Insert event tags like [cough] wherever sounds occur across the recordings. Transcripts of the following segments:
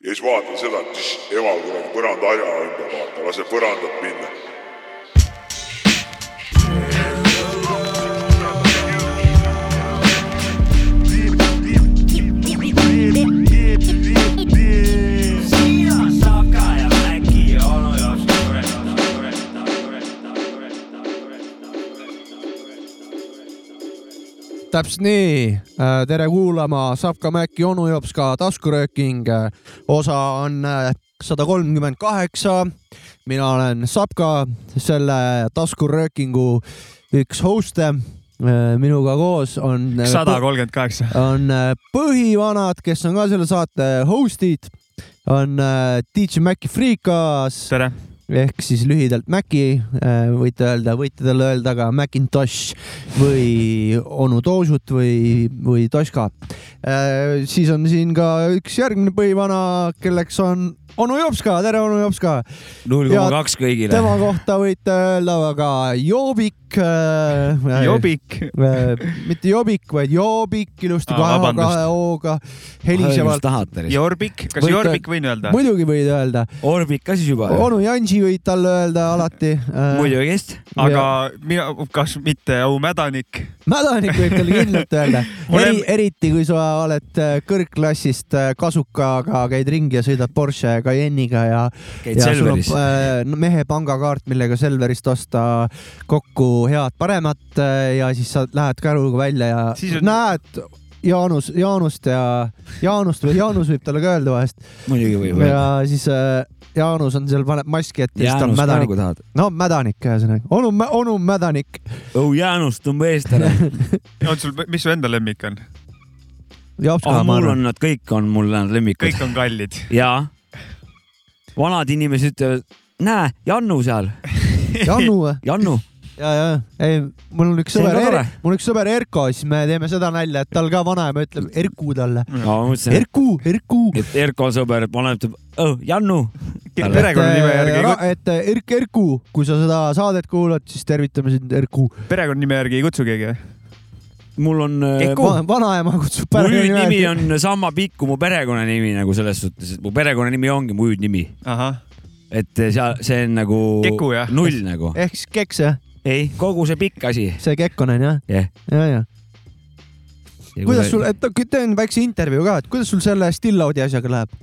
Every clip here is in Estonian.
ja siis vaatan seda, et emal kuradi põranda harja ümber vaata, laseb põrandat minna. Täpselt nii, tere kuulama Sapka Mäkki onu jops ka taskurööking. osa on sada kolmkümmend kaheksa. mina olen Sapka, selle taskuröökingu üks host'e. minuga koos on. sada kolmkümmend kaheksa. on äh, põhivanad, kes on ka selle saate host'id, on äh, DJ Maci Freekas tere. Ehk siis lühidalt Maci, võite öelda, võite talle öelda ka Macintosh või onu Tošut või, või Toška. siis on siin ka üks järgmine põhivana, kelleks on onu Jopska, tere onu Jopska. null koma kaks kõigile. tema kohta võite öelda ka Joobik. Jobik. mitte Jobik, vaid Joobik, ilusti kahe, kahe mis helisevalt. Jorbik, kas Võite- Jorbik võin öelda? muidugi võid öelda, Orbik ka siis juba. onu Jansi võid talle öelda alati. muidugi just. aga mina, kas mitte au mädanik? mädanik võib talle kindlalt öelda [laughs] Eri, eriti kui sa oled äh, kõrgklassist äh, kasukaga, käid ringi ja sõidad Porsche Cayenne'iga ja, käid ja Selveris. äh, mehe pangakaart, millega Selverist osta kokku head-paremat äh, ja siis sa lähed käruga välja ja on... näed Jaanus, Jaanust ja Jaanust või Jaanus võib talle ka öelda vahest muidugi võib ja öelda. siis äh, Jaanus on seal, paneb maski ette ja siis ta on Jaanust mädanik tahad? no mädanik ühesõnaga, onu, onu mädanik. õu Jaanust tõmba eest ära. [laughs] on sul, mis su enda lemmik on? Ah, ma mul on nad kõik on mul need lemmikud. kõik on kallid. jaa. Vanad inimesed ütlevad, näe, Jannu seal, [laughs] Jannu või? Jannu. ja, ja, ei, mul on üks sõber mul on üks sõber Erko, siis me teeme seda nalja, et tal ka vanaema ütleb Erku talle. mõtlesin, Erku, Erku. et Erko sõber paneb, ütleb, oh Jannu. perekonnanime järgi kut-, et äh, Erk Erku, kui sa seda saadet kuulad, siis tervitame sind Erku. perekonnanime järgi ei kutsu keegi või? Mul on, Keku. mu vanaema kutsub hüüdnimi on sama pikk kui mu perekonnanimi nagu selles suhtes, et mu perekonnanimi ongi mu hüüdnimi. et seal, see on nagu Keku, jah? null nagu. ehk siis keks jah, ei, kogu see pikk asi. see Kekkonen jah, jah. ja, ja. kuidas sul, et teen väikse intervjuu ka, et kuidas sul selle Stillaudi asjaga läheb?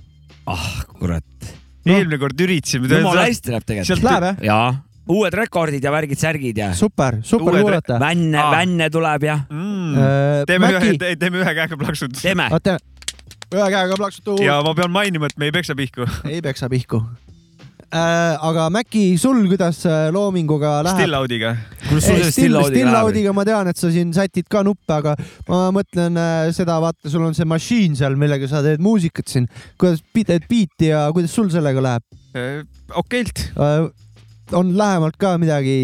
ah, kurat. eelmine kord üritasime. jumala hästi läheb tegelikult. sealt Läheb jah? jaa, uued rekordid ja värgid, särgid ja super, super kuulata. vänne vänne tuleb ja mm.. teeme Mäki ühe,, teeme ühe käega plaksud. teeme. oota, ühe käega plaksutu. ja ma pean mainima, et me ei peksa pihku. ei peksa pihku äh,. aga Mäki, sul kuidas äh, loominguga läheb? Still-Audiga. kuidas sul see Still-Audiga ma tean, et sa siin sätid ka nuppe, aga ma mõtlen äh, seda, vaata, sul on see masiin seal, millega sa teed muusikat siin. kuidas teed biiti ja kuidas sul sellega läheb okeilt. äh,? On lähemalt ka midagi,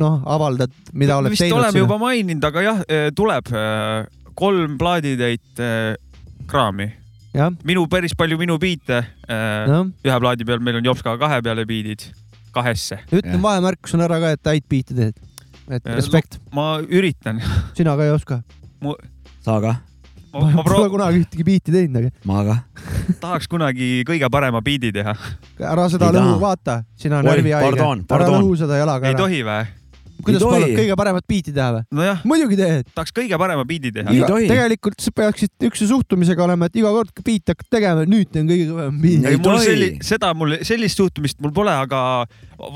noh, avaldad, mida oled vist teinud oleme juba maininud, aga jah, tuleb kolm plaaditäit kraami. jah, minu, päris palju minu biite. noh, ühe plaadi peal meil on Jopska kahe peale biidid, kahesse. ütlen vahemärkusena ära ka, et häid biite teed. et respekt, ma üritan. sina ka ei oska. sa ka? Ma, ma Pole pro- kunagi ühtegi biiti teinud, aga ma ka. tahaks kunagi kõige parema biidi teha. ära seda Ei lõhu vaata, sina Oi, närvihaige. pardon, ära pardon. lõhu seda jalaga ei ära. tohi vä? Kuidas palun kõige paremat biiti teha või? nojah, muidugi teed. tahaks kõige parema biidi teha tegelikult sa peaksid ükse suhtumisega olema, et iga kord, kui biiti hakkad tegema, nüüd teen kõige kõvem biit. Ei mul selli-, seda mul, sellist suhtumist mul pole, aga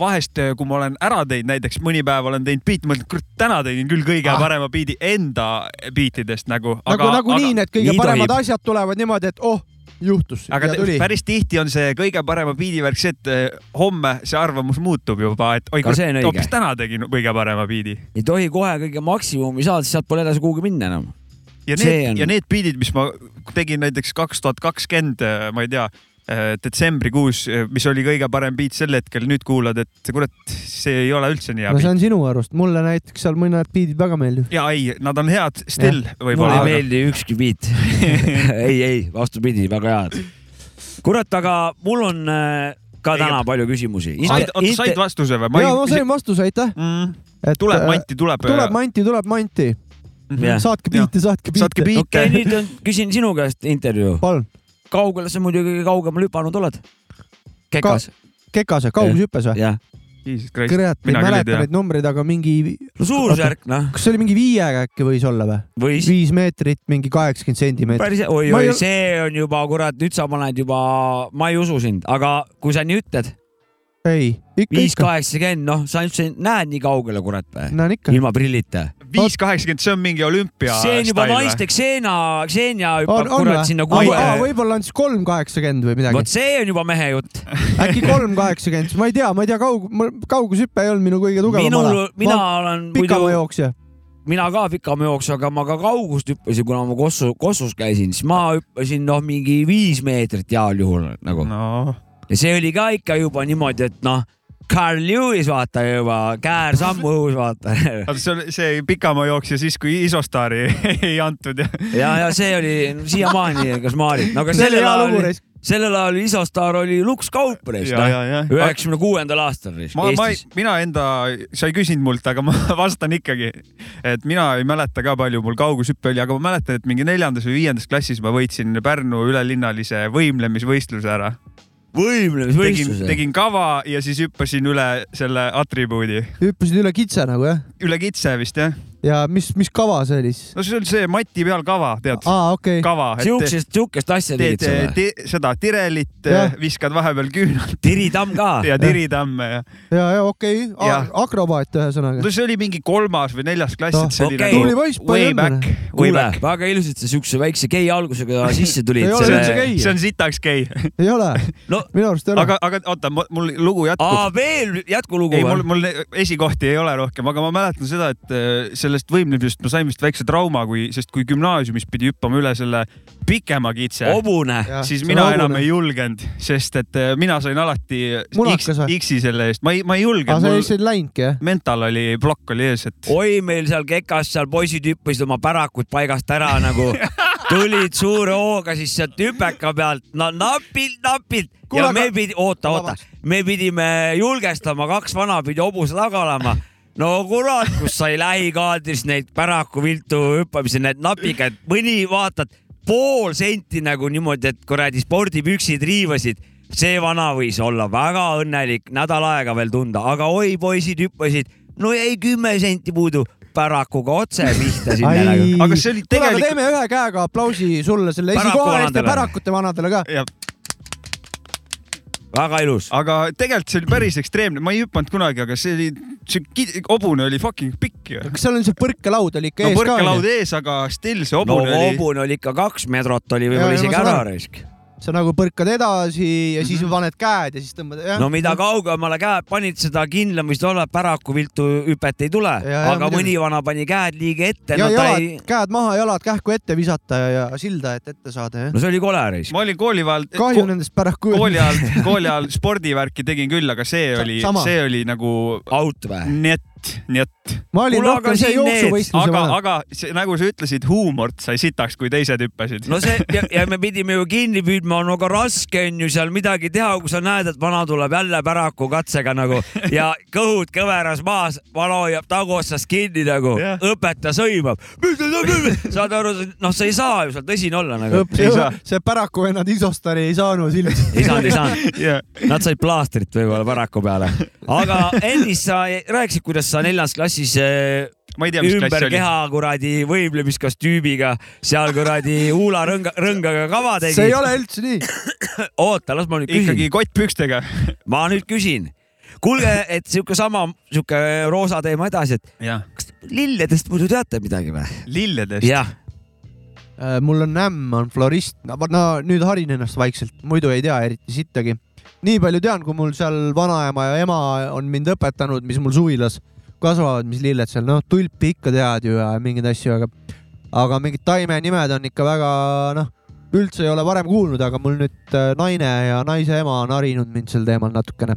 vahest, kui ma olen ära teinud, näiteks mõni päev olen teinud biiti, mõtlen, kurat, täna tegin küll kõige Ah. parema biidi enda biitidest nagu. nagu, nagu nii, need kõige nii paremad tohib. asjad tulevad niimoodi, et oh, juhtus aga päris tihti on see kõige parema biidi värk see, et eh, homme see arvamus muutub juba, et oi, õige. hoopis täna tegin kõige parema biidi. ei tohi kohe kõige maksimumi saada, siis sealt pole edasi kuhugi minna enam. ja need on- on..., ja need biidid, mis ma tegin näiteks kaks tuhat kakskümmend, ma ei tea, detsembrikuus, mis oli kõige parem biit sel hetkel, nüüd kuulad, et kurat, see ei ole üldse nii hea no see on sinu arust, mulle näiteks seal mõned biidid väga meeldivad. ja ei, nad on head still mulle võib-olla ei. meeldi ükski biit. [laughs] ei, ei, vastupidi, väga head. kurat, aga mul on äh, ka Ei, täna aga- palju küsimusi. said, oota said vastuse või? ja ma sain vastuse, aitäh. mm,. tuleb manti, tuleb. tuleb manti, tuleb manti. Mhm. Jah. saatke biite, saatke biite. okei nüüd on, küsin sinu käest intervjuu. palun. Kaugele sa muidu kõige kaugemale hüpanud oled? kekas, Kekase, kaugushüppes või? jah. Jesus Christ. kurat, küll ei mäleta neid numbreid, aga mingi, no suurusjärk noh, kas see oli mingi viiega äkki võis olla või? võis. viis meetrit, mingi kaheksakümmend sentimeetrit. päris, oi, Ma oi ei-, see on juba kurat, nüüd sa paned juba, ma ei usu sind, aga kui sa nii ütled, ei, ikka, viis kaheksakümmend, noh, sa üldse näed nii kaugele, kurat või? näen ikka. ilma prillita. Viis kaheksakümmend, see on mingi olümpia. see on juba naiste Xena, Xenia hüppab kurat sinna? kuue. võib-olla on siis kolm kaheksakümmend või midagi vot. see on juba mehe jutt. äkki kolm kaheksakümmend, ma ei tea, ma ei tea, kaug-, kaugushüpe ei olnud minu kõige tugevam minul ala., mina olen muidu, pikamaa-jooksja. mina ka pikamaajooksja, aga ma ka kaugust hüppasin, kuna ma Kossu, Kossus käisin, siis ma hüppasin noh, mingi viis meetrit heal juhul nagu. no ja see oli ka ikka juba niimoodi, et noh, Carl Lewis vaata juba, käär sammu õhus vaata. [laughs] see oli see pikamaajooksja siis, kui Isostaari [laughs] ei antud ja ja, ja see oli siiamaani košmaarid, no aga sellel ajal, sellel ajal Isostar oli Lux Kaup reis, ja, noh. üheksakümne kuuendal aastal ma, ma, mina enda, sa ei küsinud mult, aga ma [laughs] vastan ikkagi, et mina ei mäleta ka palju mul kaugushüppe oli, aga ma mäletan, et mingi neljandas või viiendas klassis ma võitsin Pärnu ülelinnalise võimlemisvõistluse ära. tegin, võimlemisvõistluse. tegin kava ja siis hüppasin üle selle atribuudi, hüppasid üle kitse nagu jah? üle kitse vist jah. Ja mis, mis kava see oli siis? no see oli see mati peal kava, tead, aa, okei. kava, et siukest, asja tegid sa või? seda tirelit Jah., viskad vahepeal küünalt tiritamm ka. [laughs] ja tiritamme ja ja, ja okei Jah., akrobaat ühesõnaga. no see oli mingi kolmas või neljas klass, Noh, et see oli okei. nagu way back või way back., väga ilusasti sa siukse väikse gei algusega [laughs] sisse tulid. Ei ole see üldse on gei., see on sitaks gei. ei ole, [laughs] no minu arust ei ole. aga, aga oota, mul lugu jätkub. aa, veel jätkulugu ei, mul, või? mul esikohti ei ole rohkem, aga ma mäletan seda, et äh, sellest võimlemisest ma sain vist väikse trauma, kui, sest kui gümnaasiumis pidi hüppama üle selle pikema kitse, hobune. siis mina enam ei julgenud, sest et äh, mina sain alati? X-i selle eest, ma ei, ma ei aga julgenud, sa mul lihtsalt ei läinudki jah? mental oli, plokk oli ees, et oi, meil seal kekas, seal poisid hüppasid oma pärakud paigast ära nagu, [laughs] tulid suure hooga siis sealt hüpeka pealt, no napilt, napilt ja aga- me pidi, oota, oota me pidime julgestama, kaks vana pidi hobuse taga olema no kurat, kus sai lähikaadris neid päraku viltu hüppamisi, need napikad, mõni vaatad pool senti nagu niimoodi, et kuradi spordipüksid riivasid. see vana võis olla väga õnnelik, nädal aega veel tunda, aga oi, poisid hüppasid, no jäi kümme senti puudu, pärakuga otse pihta sinna nagu. Aga see oli tegelikult- teeme ühe käega aplausi sulle selle Päraku esikoha eest ja vanadele. pärakute vanadele ka. Väga ilus. aga tegelikult see oli päris ekstreemne, ma ei hüpanud kunagi, aga see oli, see hobune oli fucking pikk ju. kas seal on see põrkelaud oli ikka no ees ka põrkelaud? ees, aga still see no hobune oli. hobune oli ikka kaks meetrot oli võib-olla isegi ära raisk. Sa nagu põrkad edasi ja siis Mhm. paned käed ja siis tõmbad, no mida kaugemale käed panid, seda kindlam vist olla, päraku viltu hüpet ei tule, aga mõni vana pani käed liiga ette, ja no jalad ei, käed maha, jalad kähku ette visata ja, ja silda, et ette saada, no see oli kole raisk. ma olin kooli ajal, kahju nendest päraku. kooli ajal, [laughs] kooli ajal spordivärki tegin küll, aga see oli, see oli nagu out või? net, nii et, ma olin aga rohkem see jooksuvõistluse aga, vana. aga see, nagu sa ütlesid, huumort sai sitaks, kui teised hüppasid. no see ja, ja me pidime ju kinni püüdma, no aga raske on ju seal midagi teha, kui sa näed, et vana tuleb jälle päraku katsega nagu ja kõhud kõveras maas, vana hoiab taguotsast kinni nagu Jah. õpetaja sõimab. saad aru, noh, sa ei saa ju seal tõsine olla nagu. [laughs] See päraku vennad Isostari ei saanud ilmselt. ei saanud, ei saanud. yeah. Nad said plaastrit võib-olla päraku peale. aga ennist sa rääkisid, kuidas sa neljandas klassis eh, ma ei tea, mis klass ümber see oli. keha kuradi võimlemiskostüümiga seal kuradi huularõnga, rõngaga kava tegid. see ei ole üldse nii. [coughs] oota, las ma nüüd küsin ikkagi. kottpükstega. [coughs] ma nüüd küsin. kuulge, et sihuke sama, sihuke roosa teema edasi, et jah, kas lilledest muidu teate midagi või? lilledest. jah, Äh, mul on ämm, on florist, no no nüüd harin ennast vaikselt, muidu ei tea eriti sittagi. nii palju tean, kui mul seal vanaema ja ema on mind õpetanud, mis mul suvilas kasvavad, mis lilled seal, noh, tulpi ikka tead ju ja mingeid asju, aga, aga mingid taimenimed on ikka väga, noh, üldse ei ole varem kuulnud, aga mul nüüd äh, naine ja naise ema on harinud mind sel teemal natukene.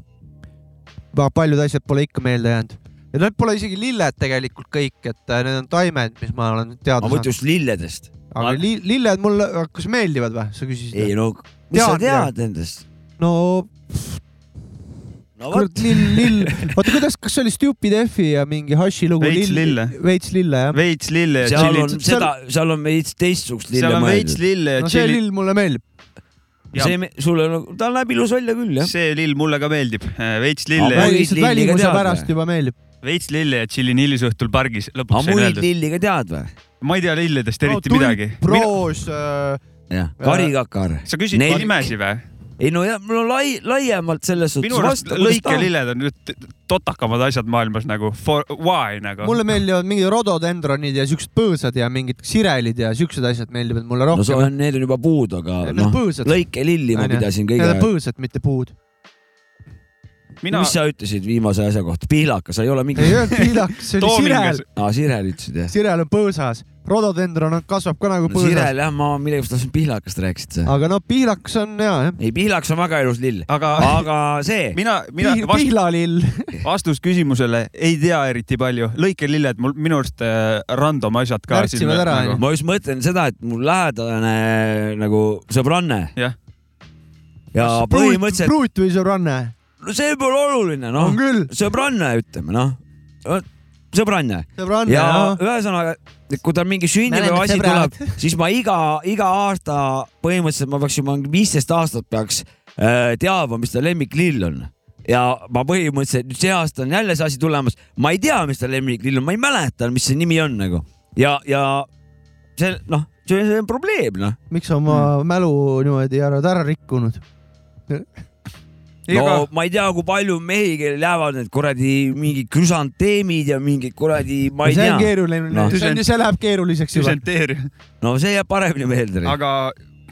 paljud asjad pole ikka meelde jäänud ja need pole isegi lilled tegelikult kõik, et äh, need on taimed, mis ma olen teada ma mõtlen saanud. just lilledest. aga li lilled mulle, kas meeldivad või, sa küsisid? ei no, mis sa Tean tead nendest? no no kurat, lill, lill, oota, kuidas, kas see oli Stupid F-i ja mingi Hashi lugu? Veits lille. veits lille jah. veits lille ja seal on seda, seal on veits teistsugust lille seal on veits lille ja no see tšillid. lill mulle meeldib. Ja- see, sulle, ta näeb ilus välja küll jah. see lill mulle ka meeldib, veits Aga lille muid, lihtsalt välimuse pärast juba meeldib. veits lille ja tšillin hilisõhtul pargis, aga lõpuks muid öeldud. lilli ka tead või? ma ei tea lilledest eriti midagi. proos äh,, jah, karikakar. sa küsid Nelk. nimesi või? Ei no jah, mul on lai, laiemalt selles suhtes minu arust lõikelilled on nüüd totakamad asjad maailmas nagu for why nagu. mulle meeldivad mingid rododendronid ja siuksed põõsad ja mingid sirelid ja siuksed asjad meeldivad mulle no see rohkem. on, need on juba puud, aga noh, lõikelilli ma pidasin Need on kõige, põõsad, mitte puud. Mina mis sa ütlesid viimase asja kohta, pihlaka, sa ei ole mingi ei, öelnud piilaks, see oli sirel. aa, Sirel ütlesid jah? sirel on põõsas, rododendron on- kasvab ka nagu no põõsas. Sirel jah, ma millegipärast tahtsin pihlakast rääkisid sa. aga no piilaks on hea jah. ei, pihlaks on väga ilus lill, aga aga see, mina, mina Pihl, vast, pihlalill. [laughs] vastus küsimusele ei tea eriti palju. lõikelilled mul minu arust äh, random asjad ka. Märtsivad ära, onju. ma just mõtlen seda, et mul lähedane nagu sõbranne jah, ja põhimõtteliselt, pruut või sõbranne? No see pole oluline, noh. Sõbranne ütleme, noh, sõbranne ja jah. ühesõnaga, kui tal mingi sünnipäeva asi tuleb, siis ma iga, iga aasta põhimõtteliselt ma peaks juba viisteist aastat peaks äh, teadma, mis ta lemmiklill on. Ja ma põhimõtteliselt nüüd see aasta on jälle see asi tulemas, ma ei tea, mis ta lemmiklill on, ma ei mäleta, mis see nimi on nagu. Ja, ja see noh, see on probleem noh. miks sa oma mälu niimoodi oled ära rikkunud? [laughs] no ma ei tea, kui palju mehi, kellel jäävad need kuradi mingid krüsanteemid ja mingid kuradi, ma ei see on tea, keeruline Noh. no., see on, see läheb keeruliseks juba. no see jääb paremini meelde. aga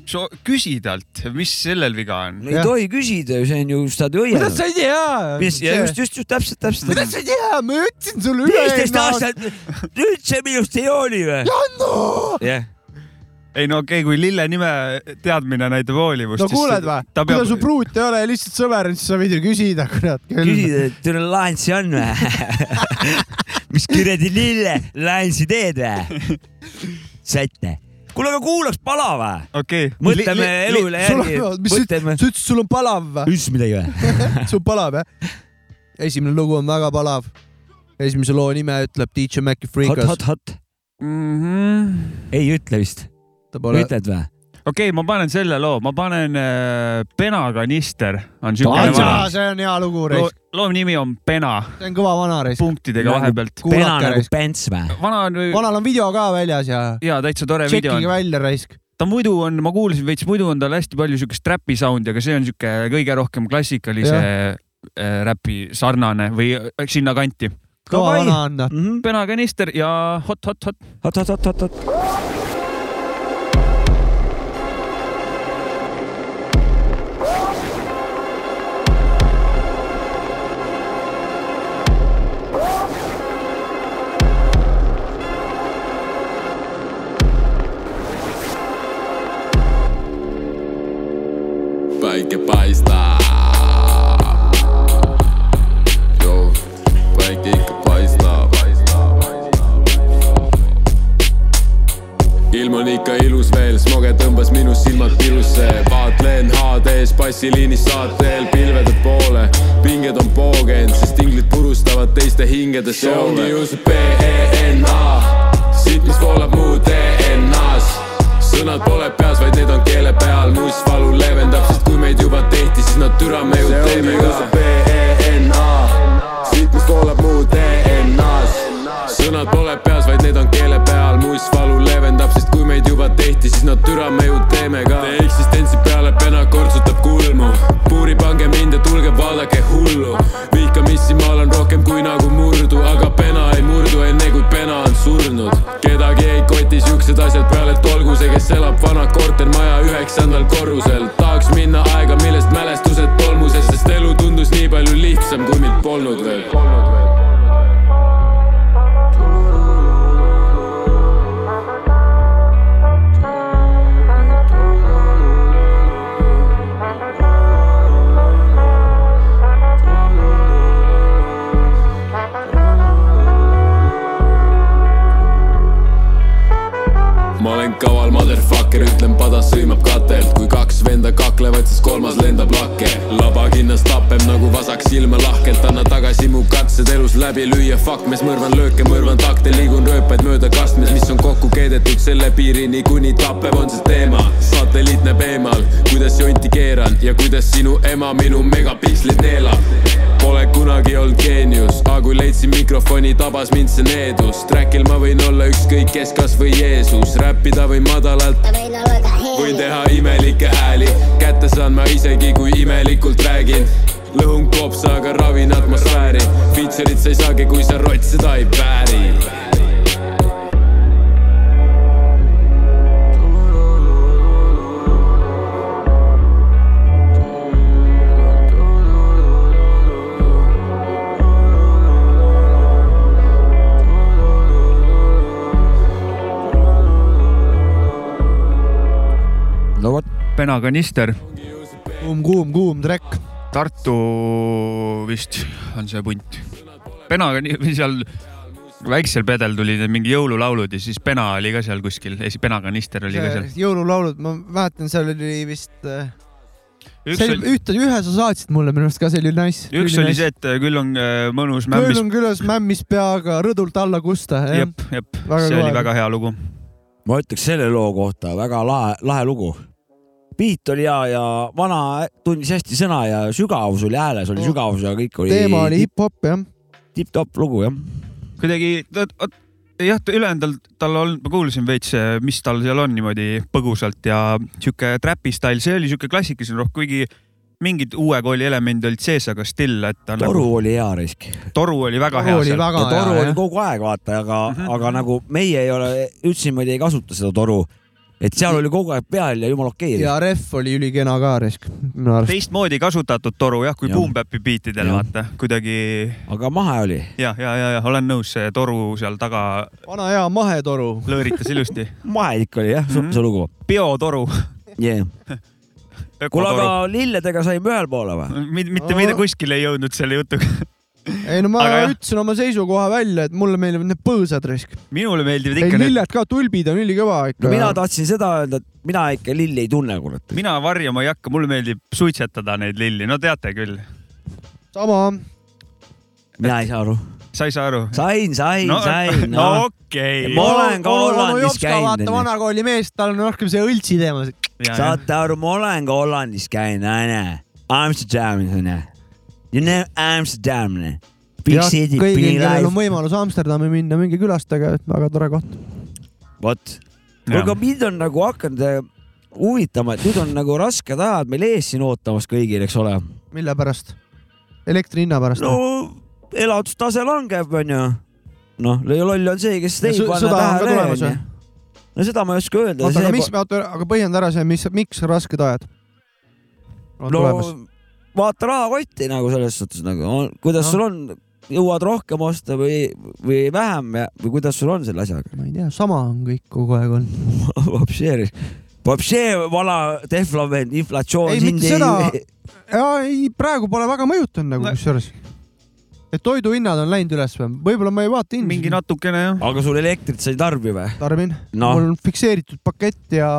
so, küsi talt, mis sellel viga on. no ei tohi küsida ju, see on ju, ju kuidas sa ei tea? mis, just, just, just täpselt, täpselt. kuidas sa ei tea, ma ütlesin sulle viisteist üle aastat üldse minust ei hooli või? Janno, jah, ei no okei okay,, kui lille nime teadmine näitab hoolivust. no kuuled või, kui ta peab su, pruut ei ole ja lihtsalt sõber, siis sa võid ju küsida, kurat küll. küsid, et teil on lahensi on või? [laughs] mis kuradi lille lahensi teed või? sätte. kuule, aga kuulaks pala või? okei. mõtleme elu üle järgi, mis sa mõtleme. ütlesid, sul on palav või? ütlesid midagi või? [laughs] sul palav jah? esimene lugu on väga palav. esimese loo nime ütleb DJ Maci hot, Freekas. hot, hot. okei ei ütle vist, ta pole, ütled või? okay,, ma panen selle loo, ma panen äh, Pena kanister on siukene Aa, vana. see on hea lugu, reis., loo nimi on Pena see on kõva vana reis. punktidega Nagu- vahepealt. pena kuulake nagu reis. pents või? vana on, vanal on video ka väljas ja ja täitsa tore video tšekkige on. välja raisk. ta muidu on, ma kuulsin veits, muidu on tal hästi palju siukest räpi sound'i, aga see on siuke kõige rohkem klassikalise äh, räpi sarnane või äh, sinnakanti. kõva vana on ta. Mhm. Pena kanister ja hot, hot, hot. hot, hot, hot, hot, hot. HD-s bassiliinis saatel pilvede poole. pinged on poogenud, sest inglid purustavad teiste hingede soove. see ongi ju see B-E-N-A, siit, mis voolab mu DNA-s sõnad pole peas, vaid need on keele peal, mustvalu leevendab, sest kui meid juba tehti, siis nad türa me ju teeme ka. B-E-N-A, siit, mis voolab mu DNA-s. sõnad pole peas, vaid need on keele peal, mustvalu leevendab, sest kui meid juba tehti, siis nad türa me see, kes elab vana kortermaja üheksandal korrusel. tahaks minna aega, millest mälestused tolmuses, sest elu tundus nii palju lihtsam, kui mind polnud veel. Piirini kuni tapeb on see teema. Satelliit näeb eemal kuidas jonti keeran ja kuidas sinu ema minu megapikslid neelab. Pole kunagi olnud geenius, aga kui leidsin mikrofoni, tabas mind see needus. Trackil ma võin olla ükskõik kes, kas või Jeesus, räppida võin madalalt, võin teha imelikke hääli, kätte saan ma isegi, kui imelikult räägin. lõhun klopsaga, ravin atmosfääri, feature'it sa ei saagi, kui sa rott seda ei vääri vot, penakanister, kuum, kuum, kuum trekk. Tartu vist on see punt. Penaga nii- või seal väiksel pedel tulid mingi jõululaulud ja siis Pena oli ka seal kuskil, penakanister oli ka seal. jõululaulud, ma mäletan, seal oli vist, üks see oli oli, ühte, ühe sa saatsid mulle minu arust ka, see oli nice. üks oli see, et küll on äh, mõnus mämmis. on küljes mämmis peaga rõdult alla kusta. jep, jep, see oli kõva. väga hea lugu. ma ütleks selle loo kohta väga lahe, lahe lugu. Beat oli hea ja vana tundis hästi sõna ja sügavus oli hääles, oli No. sügavus ja kõik oli teema oli hip-hop jah. tipp-topp lugu jah. kuidagi, jah, ülejäänud tal on, ma kuulsin veits, mis tal seal on niimoodi põgusalt ja sihuke trapi stail, see oli sihuke klassikalisem rohk, kuigi mingid uue kooli elemendid olid sees, aga still, et ta toru nagu, oli hea risk. toru oli väga Toru hea oli seal. väga ja toru hea, oli kogu aeg vaata, aga mm. -hmm. aga nagu meie ei ole üldse niimoodi ei kasuta seda toru. Et seal oli kogu aeg peal ja jumala okei. ja ref oli ülikena ka risk, teistmoodi kasutatud toru jah, kui Jah. Boom Bap'i biitidel vaata, kuidagi aga mahe oli. ja, ja, ja, ja olen nõus, see toru seal taga vana hea mahetoru. lõõritas ilusti. [laughs] mahe ikka oli jah, Mhm. see lugu biotoru, yeah.. kuule, aga lilledega saime ühele poole või? mitte, mitte mitte kuskile ei jõudnud selle jutuga. [laughs] ei no ma Aga ütlesin oma seisukoha välja, et mulle meeldivad need põõsad risk. minule meeldivad ei ikka need, lilled ka, tulbid on ülikõva ikka no. mina tahtsin seda öelda, et mina ikka lilli ei tunne, kurat. mina varjama ei hakka, mulle meeldib suitsetada neid lilli, no teate küll, sama, mina ei saa aru. sa ei saa aru? sain, sain no, sain [laughs] no no.. okei Ma olen ka Hollandis käinud, vaata vanakooli mees, tal on rohkem see õltsi teema. saate aru, ma olen ka Hollandis käinud, onju. Amsterdamis onju. You know Amsterdam, city, kõigil, kellel on võimalus Amsterdami minna, minge külastage, väga tore koht. vot. aga mind on nagu hakanud äh, huvitama, et nüüd on nagu rasked ajad meil ees siin ootamas kõigil, eks ole. mille pärast? elektri hinna pärast no elatustase langeb, onju. noh, loll on see, kes panna sõda on ka tulemas või?. no seda ma ei oska öelda. oota, aga mis, oota, aga põhjenda ära see, mis, miks rasked ajad on no tulemas? Vaata rahakotti nagu selles suhtes nagu, kuidas No. sul on, jõuad rohkem osta või, või vähem ja, või kuidas sul on selle asjaga? ma ei tea, sama on kõik kogu aeg olnud. Vapšee, vapšee vana Teflon inflatsioon Ei, mitte seda. ja ei, praegu pole väga mõjutanud nagu kusjuures. et toiduhinnad on läinud üles või? võib-olla ma ei vaata hindu. mingi natukene jah. aga sul elektrit sa ei tarbi või? tarbin No. mul on fikseeritud pakett ja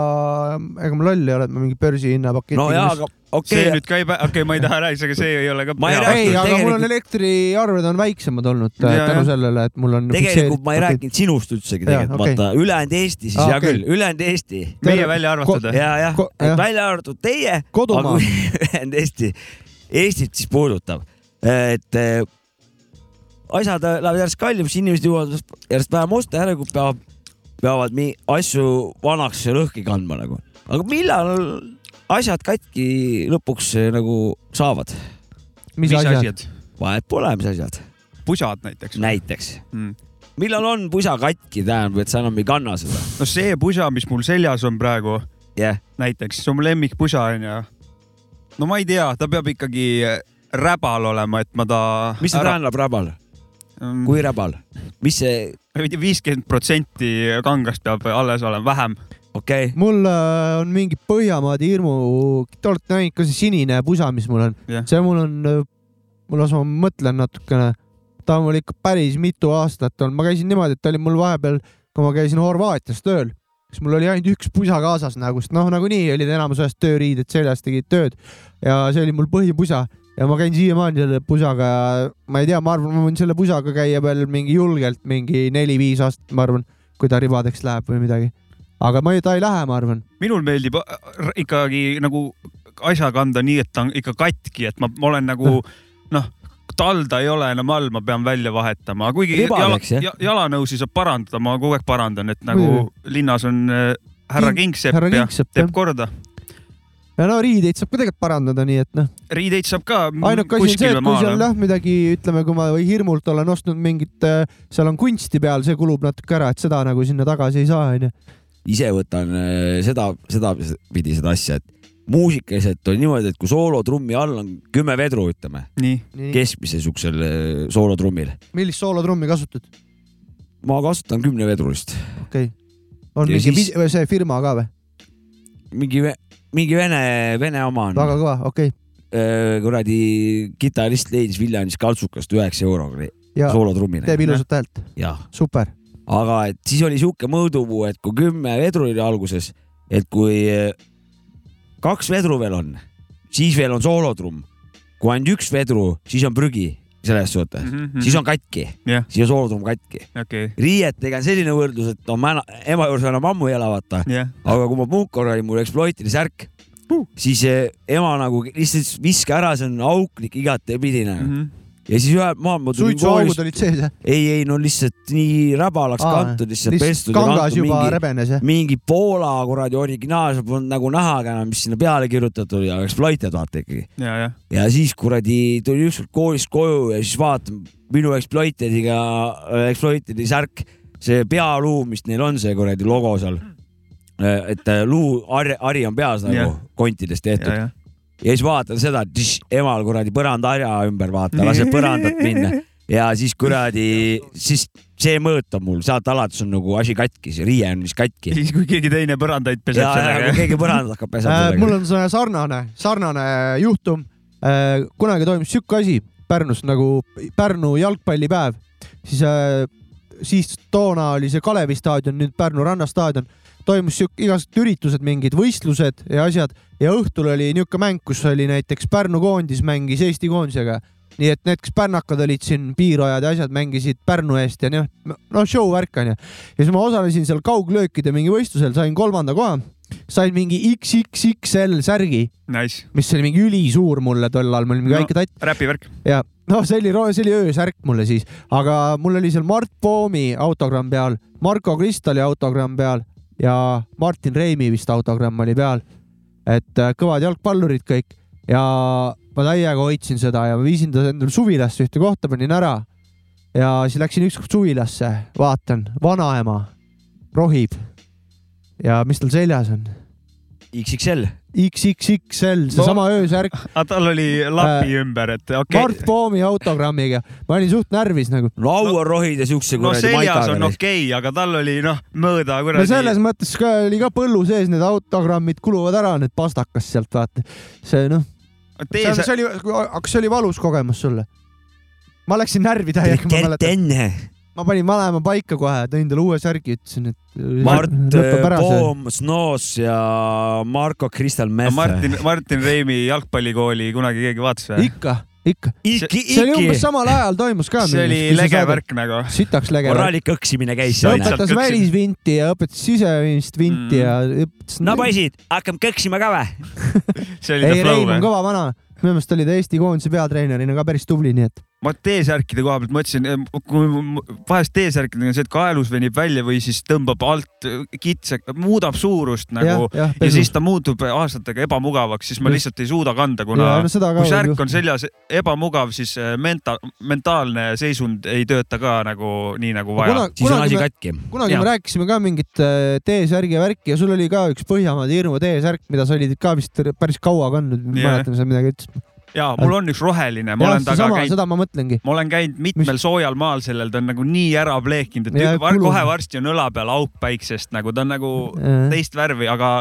ega ma loll ei ole, et ma mingi börsihinna paketi. no jaa, aga see okei okay., nüüd ka ei, okei okay,, ma ei taha rääkida, aga see ei ole ka Ma ei aga tegelikult- mul on elektriarved on väiksemad olnud tänu sellele, et mul on. tegelikult ma ei. rääkinud sinust üldsegi tegelikult, okei. vaata ülejäänud Eesti siis Aa, hea okei. küll, ülejäänud Eesti meie välja arvatud või? ja, jah välja arvatud teie, Kodumaa. aga [laughs] ülejäänud Eesti, Eestit siis puudutab, et eh, asjad lähevad järjest kallimaks, inimesed jõuavad järjest vähem osta, järelikult peavad, peavad mi- asju vanaks ja lõhki kandma nagu. aga millal asjad katki lõpuks eh, nagu saavad? mis asjad? vahet pole, mis asjad, pusad näiteks. näiteks. Mm. millal on pusa katki, tähendab, et sa enam ei kanna seda? no see pusa, mis mul seljas on praegu yeah., näiteks, see on mu lemmikpusa onju. no ma ei tea, ta peab ikkagi räbal olema, et ma ta. mis see tähendab räbal, Mm. kui räbal, mis see, ma ei tea, viiskümmend protsenti kangast peab alles olema, vähem. Okei okay., mul äh, on mingi Põhjamaade hirmu, te olete näinud ka see sinine pusa, mis mul on Jah. see mul on, mul lase ma mõtlen natukene, ta on mul ikka päris mitu aastat olnud, ma käisin niimoodi, et ta oli mul vahepeal, kui ma käisin Horvaatias tööl, siis mul oli ainult üks pusa kaasas nagu, sest noh, nagunii olid enamus ajast tööriided seljas, tegid tööd ja see oli mul põhipusa ja ma käin siiamaani selle pusaga ja ma ei tea, ma arvan, ma võin selle pusaga käia veel mingi julgelt mingi neli-viis aastat, ma arvan, kui ta ribadeks läheb või midagi. Aga ma ei, ta ei lähe, ma arvan. minul meeldib äh, ikkagi nagu asja kanda nii, et ta on ikka katki, et ma, ma olen nagu [laughs] noh, talda ei ole enam all, ma pean välja vahetama, kuigi jala, Ribadeks, jah? ja, jalanõusid saab parandada, ma kogu aeg parandan, et nagu linnas on äh, härra King- Kingsepp ja Kingsepp, teeb jah. korda. ja no riideid saab ka tegelikult parandada, nii et noh, riideid saab ka ainuke asi on see, et kui seal jah midagi, ütleme, kui ma või hirmult olen ostnud mingit, seal on kunsti peal, see kulub natuke ära, et seda nagu sinna tagasi ei saa, onju. Ise võtan äh, seda, seda pidi seda asja, et muusikaliselt on niimoodi, et kui soolotrummi all on kümme vedru, ütleme, keskmise siuksel äh, soolotrummil, millist soolotrummi kasutad? ma kasutan kümnevedrulist, okei okay.. on Ja mingi siis- see firma ka või? mingi, mingi vene, vene oma on. väga kõva, okei okay.. kuradi kitarrist leidis Viljandis kaltsukast üheksa euroga ja soolotrummina. teeb ilusat häält, super. Aga et siis oli sihuke mõõdupuu, et kui kümme vedru oli alguses, et kui eh, kaks vedru veel on, siis veel on soolotrumm. kui ainult üks vedru, siis on prügi selles suhtes mm, -hmm. siis on katki, jah, siis on soolotrumm katki. okei, riietega on selline võrdlus, et no ma ena, ema juures enam ammu ei ela, vaata, jah, aga kui ma punkor olin, mul Exploiteri särk uh., siis eh, ema nagu lihtsalt viska ära, see on auklik igatepidi nagu mm. -hmm. Ja siis ühel maal ma tulin suitsuaugud koolist, olid sees jah? ei, ei no lihtsalt nii räbalaks kantud, lihtsalt pestud kangas kantud juba mingi, rebenes jah? mingi Poola kuradi originaal, polnud nagu näha ka enam, mis sinna peale kirjutatud oli, aga Exploited vaata ikkagi. ja, siis kuradi tuli ükskord koolist koju ja siis vaatan minu Exploitediga, Exploitedi särk, see pealuu, mis neil on, see kuradi logo seal. et luu, hari, on peas nagu Jah. kontidest tehtud ja, siis vaatan seda, emal kuradi põrandaharja ümber vaata, laseb põrandat minna ja siis kuradi, siis see mõõt on mul, sealt alates on nagu asi katkis, riie on vist katki. siis, kui keegi teine põrandaid peseb ja, sellega. keegi põrandat hakkab pesema Äh, sellega mul on sarnane, sarnane juhtum. kunagi toimus sihuke asi Pärnus nagu Pärnu jalgpallipäev, siis, siis toona oli see Kalevi staadion, nüüd Pärnu rannastaadion, toimus sihuke igasugused üritused, mingid võistlused ja asjad ja õhtul oli niisugune mäng, kus oli näiteks Pärnu koondis mängis Eesti koondisega nii et need, kes pärnakad olid siin, piirajad ja asjad mängisid Pärnu eest ja noh, no show värk onju. ja siis ma osalesin seal kauglöökide mingi võistlusel, sain kolmanda koha, sain mingi XXXL särgi, Nice, mis oli mingi ülisuur mulle tol ajal, ma olin mingi No. väike tatt räpivärk. ja noh, see oli, see oli öösärk mulle siis, aga mul oli seal Mart Poomi autogramm peal, Marko Kristali autogramm peal ja Martin Reimi vist autogramm oli peal. et äh, kõvad jalgpallurid kõik ja ma täiega hoidsin seda ja ma viisin ta endale suvilasse ühte kohta, panin ära. ja siis läksin ükskord suvilasse, vaatan, vanaema rohib. ja mis tal seljas on? XXL. XXXL, seesama öösärk aga tal oli lapi ümber, et okei Mart Poomi autogrammiga. ma olin suht närvis nagu. no auarrohid ja siukse no kuradi seljas on maikaga. okei okay,, aga tal oli noh, no kuradi. selles mõttes ka oli ka põllu sees, need autogrammid kuluvad ära, need pastakas sealt vaata. see noh, see, oli, kas see oli valus kogemus sulle? ma läksin närvi täiega, ma Gert Enne, ma panin vanema paika kohe, tõin talle uue särgi, ütlesin, et Mart. Poom, Snoos ja Marko Kristal Meth. Martin, Martin Reimi jalgpallikooli kunagi keegi vaatas või? ikka, ikka. See oli umbes samal ajal toimus ka. see oli lege. värk nagu. sitaks lege värk. korralik õksimine käis seal. õpetas välisvinti ja õpetas sisemist vinti Mm. ja õpetas. no poisid, hakkame kõksima ka või? [laughs] see oli ei, Rein on kõva vana, minu meelest oli ta Eesti koondise peatreenerina ka päris tubli, nii et ma T-särkide koha pealt mõtlesin, kui m- vahest T-särkidega on see, et kaelus venib välja või siis tõmbab alt kitsa, muudab suurust nagu ja, jah, ja siis ta muutub aastatega ebamugavaks, siis ma lihtsalt ei suuda kanda, kuna ja, no kui särk on seljas ebamugav, siis äh, menta-, mentaalne seisund ei tööta ka nagu nii nagu vaja. Siis on asi katki. kunagi Jaa. me rääkisime ka mingit T-särgi ja värki ja sul oli ka üks Põhjamaade hirmu T-särk, mida sa olid ka vist päris kaua kandnud, ma Jah. mäletan, sa midagi ütlesid. Ja mul on üks roheline, ma jah, olen taga seesama, käinud, seda ma mõtlengi. ma olen käinud mitmel soojal maal sellel, ta on nagu nii ära pleekinud, et Ja ja, kulub. kohe varsti on õla peal auk päiksest nagu ta on nagu teist värvi, aga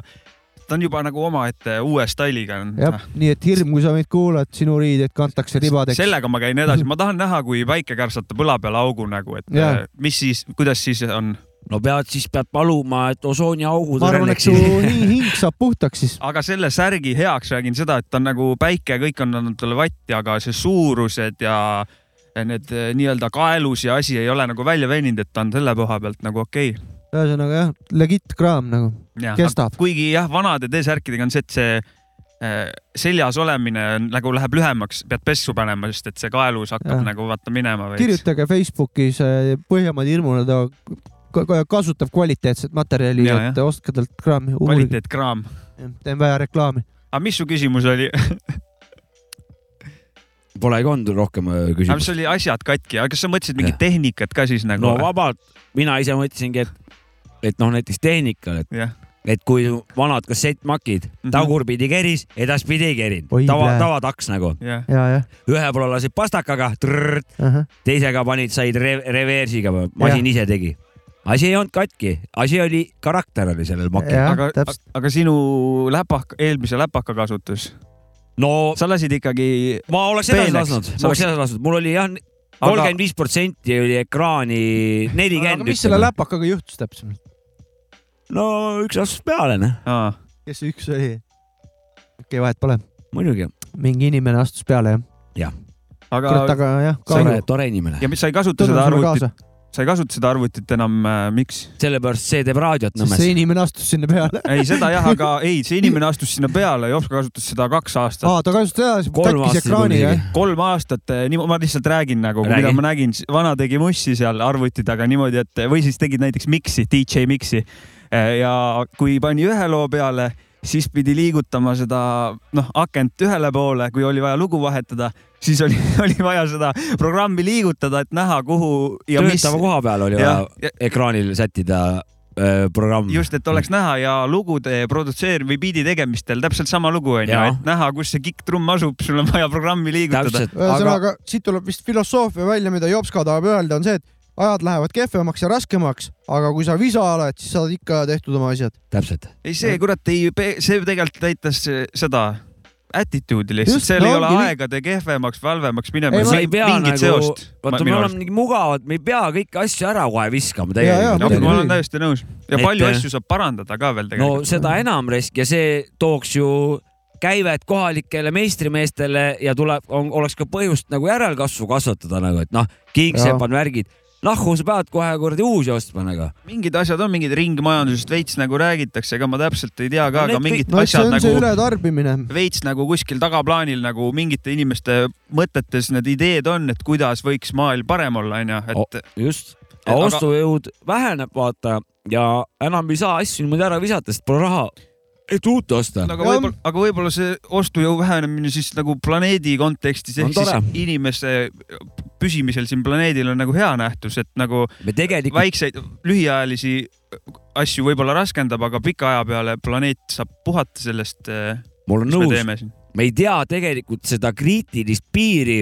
ta on juba nagu omaette uue stailiga. jah, nii et hirm, kui sa meid kuulad, sinu riideid kantakse ribadeks. sellega ma käin edasi, [laughs] ma tahan näha, kui päike kärsatab õla peale augu nagu, et Jaa. äh, mis siis, kuidas siis on. No pead siis pead paluma, et osooniaugud ma arvan, et su hing, saab puhtaks siis. aga selle särgi heaks räägin seda, et ta on nagu päike, kõik on andnud talle vatti, aga see suurused ja ja need eh, nii-öelda kaelus ja asi ei ole nagu välja veninud, et ta on selle koha pealt nagu okei okay.. ühesõnaga jah, legit kraam nagu, kestab. kuigi jah, vanade T-särkidega on see, et see eh, seljas olemine on, nagu läheb lühemaks, pead pessu panema, sest et see kaelus hakkab ja. nagu vaata minema kirjutage Facebookis eh, Põhjamaade Hirmule, ta ka- ka- kasutab kvaliteetset materjali, Ja, et ostke talt kraami. kvaliteetkraam. teen vähe reklaami. aga mis su küsimus oli? [laughs] Polegi olnud rohkem äh, mis küsimusi. oli asjad katki, aga kas sa mõtlesid mingit tehnikat ka siis nagu no? vabalt, mina ise mõtlesingi, et, et noh, näiteks tehnikal, et, jah, et kui vanad kassettmakid Mhm. tagurpidi keris, edaspidi ei kerinud tava tavataks nagu. ja, jah ühe poole lasid pastakaga, ahah. teisega panid, said re reversiga, masin ise tegi. Asi ei olnud katki, asi oli, karakter oli sellel makil. jah, aga, aga sinu läpak, eelmise läpaka kasutus, no sa lasid ikkagi, ma oleks edasi lasknud, ma oleks edasi lasknud, mul oli jah, kolmkümmend viis protsenti oli ekraani aga nelikümmend. mis selle? läpakaga juhtus täpsemalt? no üks astus peale, noh, kes see üks oli? okei okay,, vahet pole. muidugi. mingi inimene astus peale jah. kurat, aga aga jah, tore tore inimene. ja mis sa ei kasuta tunnen seda arvutit, kaasa, sa ei kasuta seda arvutit enam, miks? sellepärast see teeb raadiot Nõmmes see. inimene astus sinna peale. ei, seda jah, aga [laughs] ei, see inimene astus sinna peale, Jops kasutas seda kaks aastat. aa, ta kasutas Kolm täkkis aastat ekraani juba jah? kolm aastat, nii ma lihtsalt räägin nagu, Räägi. mida ma nägin, vana tegi mussi seal arvuti taga niimoodi, et või siis tegid näiteks miksi, DJ miksi ja kui pani ühe loo peale, siis pidi liigutama seda noh akent ühele poole, kui oli vaja lugu vahetada, siis oli, [laughs] oli vaja seda programmi liigutada, et näha, kuhu ja mis töötava koha peal oli Jah, vaja ekraanil sättida äh, programm. just, et oleks näha ja lugude produtseerimine või biidi tegemistel täpselt sama lugu onju, et näha, kus see kikk-trumm asub, sul on vaja programmi liigutada. täpselt, ühesõnaga, siit tuleb vist filosoofia välja, mida Jopska tahab öelda, on see, et ajad lähevad kehvemaks ja raskemaks, aga kui sa visa oled, siis saad ikka tehtud oma asjad. täpselt. ei, see kurat ei, see tegelikult näitas seda attitude'i lihtsalt, seal no ei ole aegade kehvemaks või halvemaks minema. Ei, sa ei pea mingit nagu vaata, me oleme nii mugavad, me ei pea kõiki asju ära kohe viskama Ja, ja, no, ma olen täiesti nõus. Ja Et- palju asju saab parandada ka veel no tegelikult. seda enam risk ja see tooks ju käivet kohalikele meistrimeestele ja tuleb, oleks ka põhjust nagu järelkasvu kasvatada nagu, et noh, kingsepad, värgid, nahku sa pead kohe kuradi uusi ostma nagu. mingid asjad on mingid ringmajandusest veits nagu räägitakse, ega ma täpselt ei tea ka, No aga mingid no asjad nagu ületarbimine. veits nagu kuskil tagaplaanil nagu mingite inimeste mõtetes need ideed on, et kuidas võiks maailm parem olla, onju, et just, aga- ostujõud väheneb, vaata ja enam ei saa asju niimoodi ära visata, sest pole raha, et uut osta. aga Ja- võib-olla, aga võib-olla see ostujõu vähenemine siis nagu planeedi kontekstis On ehk siis inimese püsimisel siin planeedil on nagu hea nähtus, et nagu tegelikult, väikseid lühiajalisi asju võib-olla raskendab, aga pika aja peale planeet saab puhata sellest, on mis me nõus, me ei tea tegelikult seda kriitilist piiri,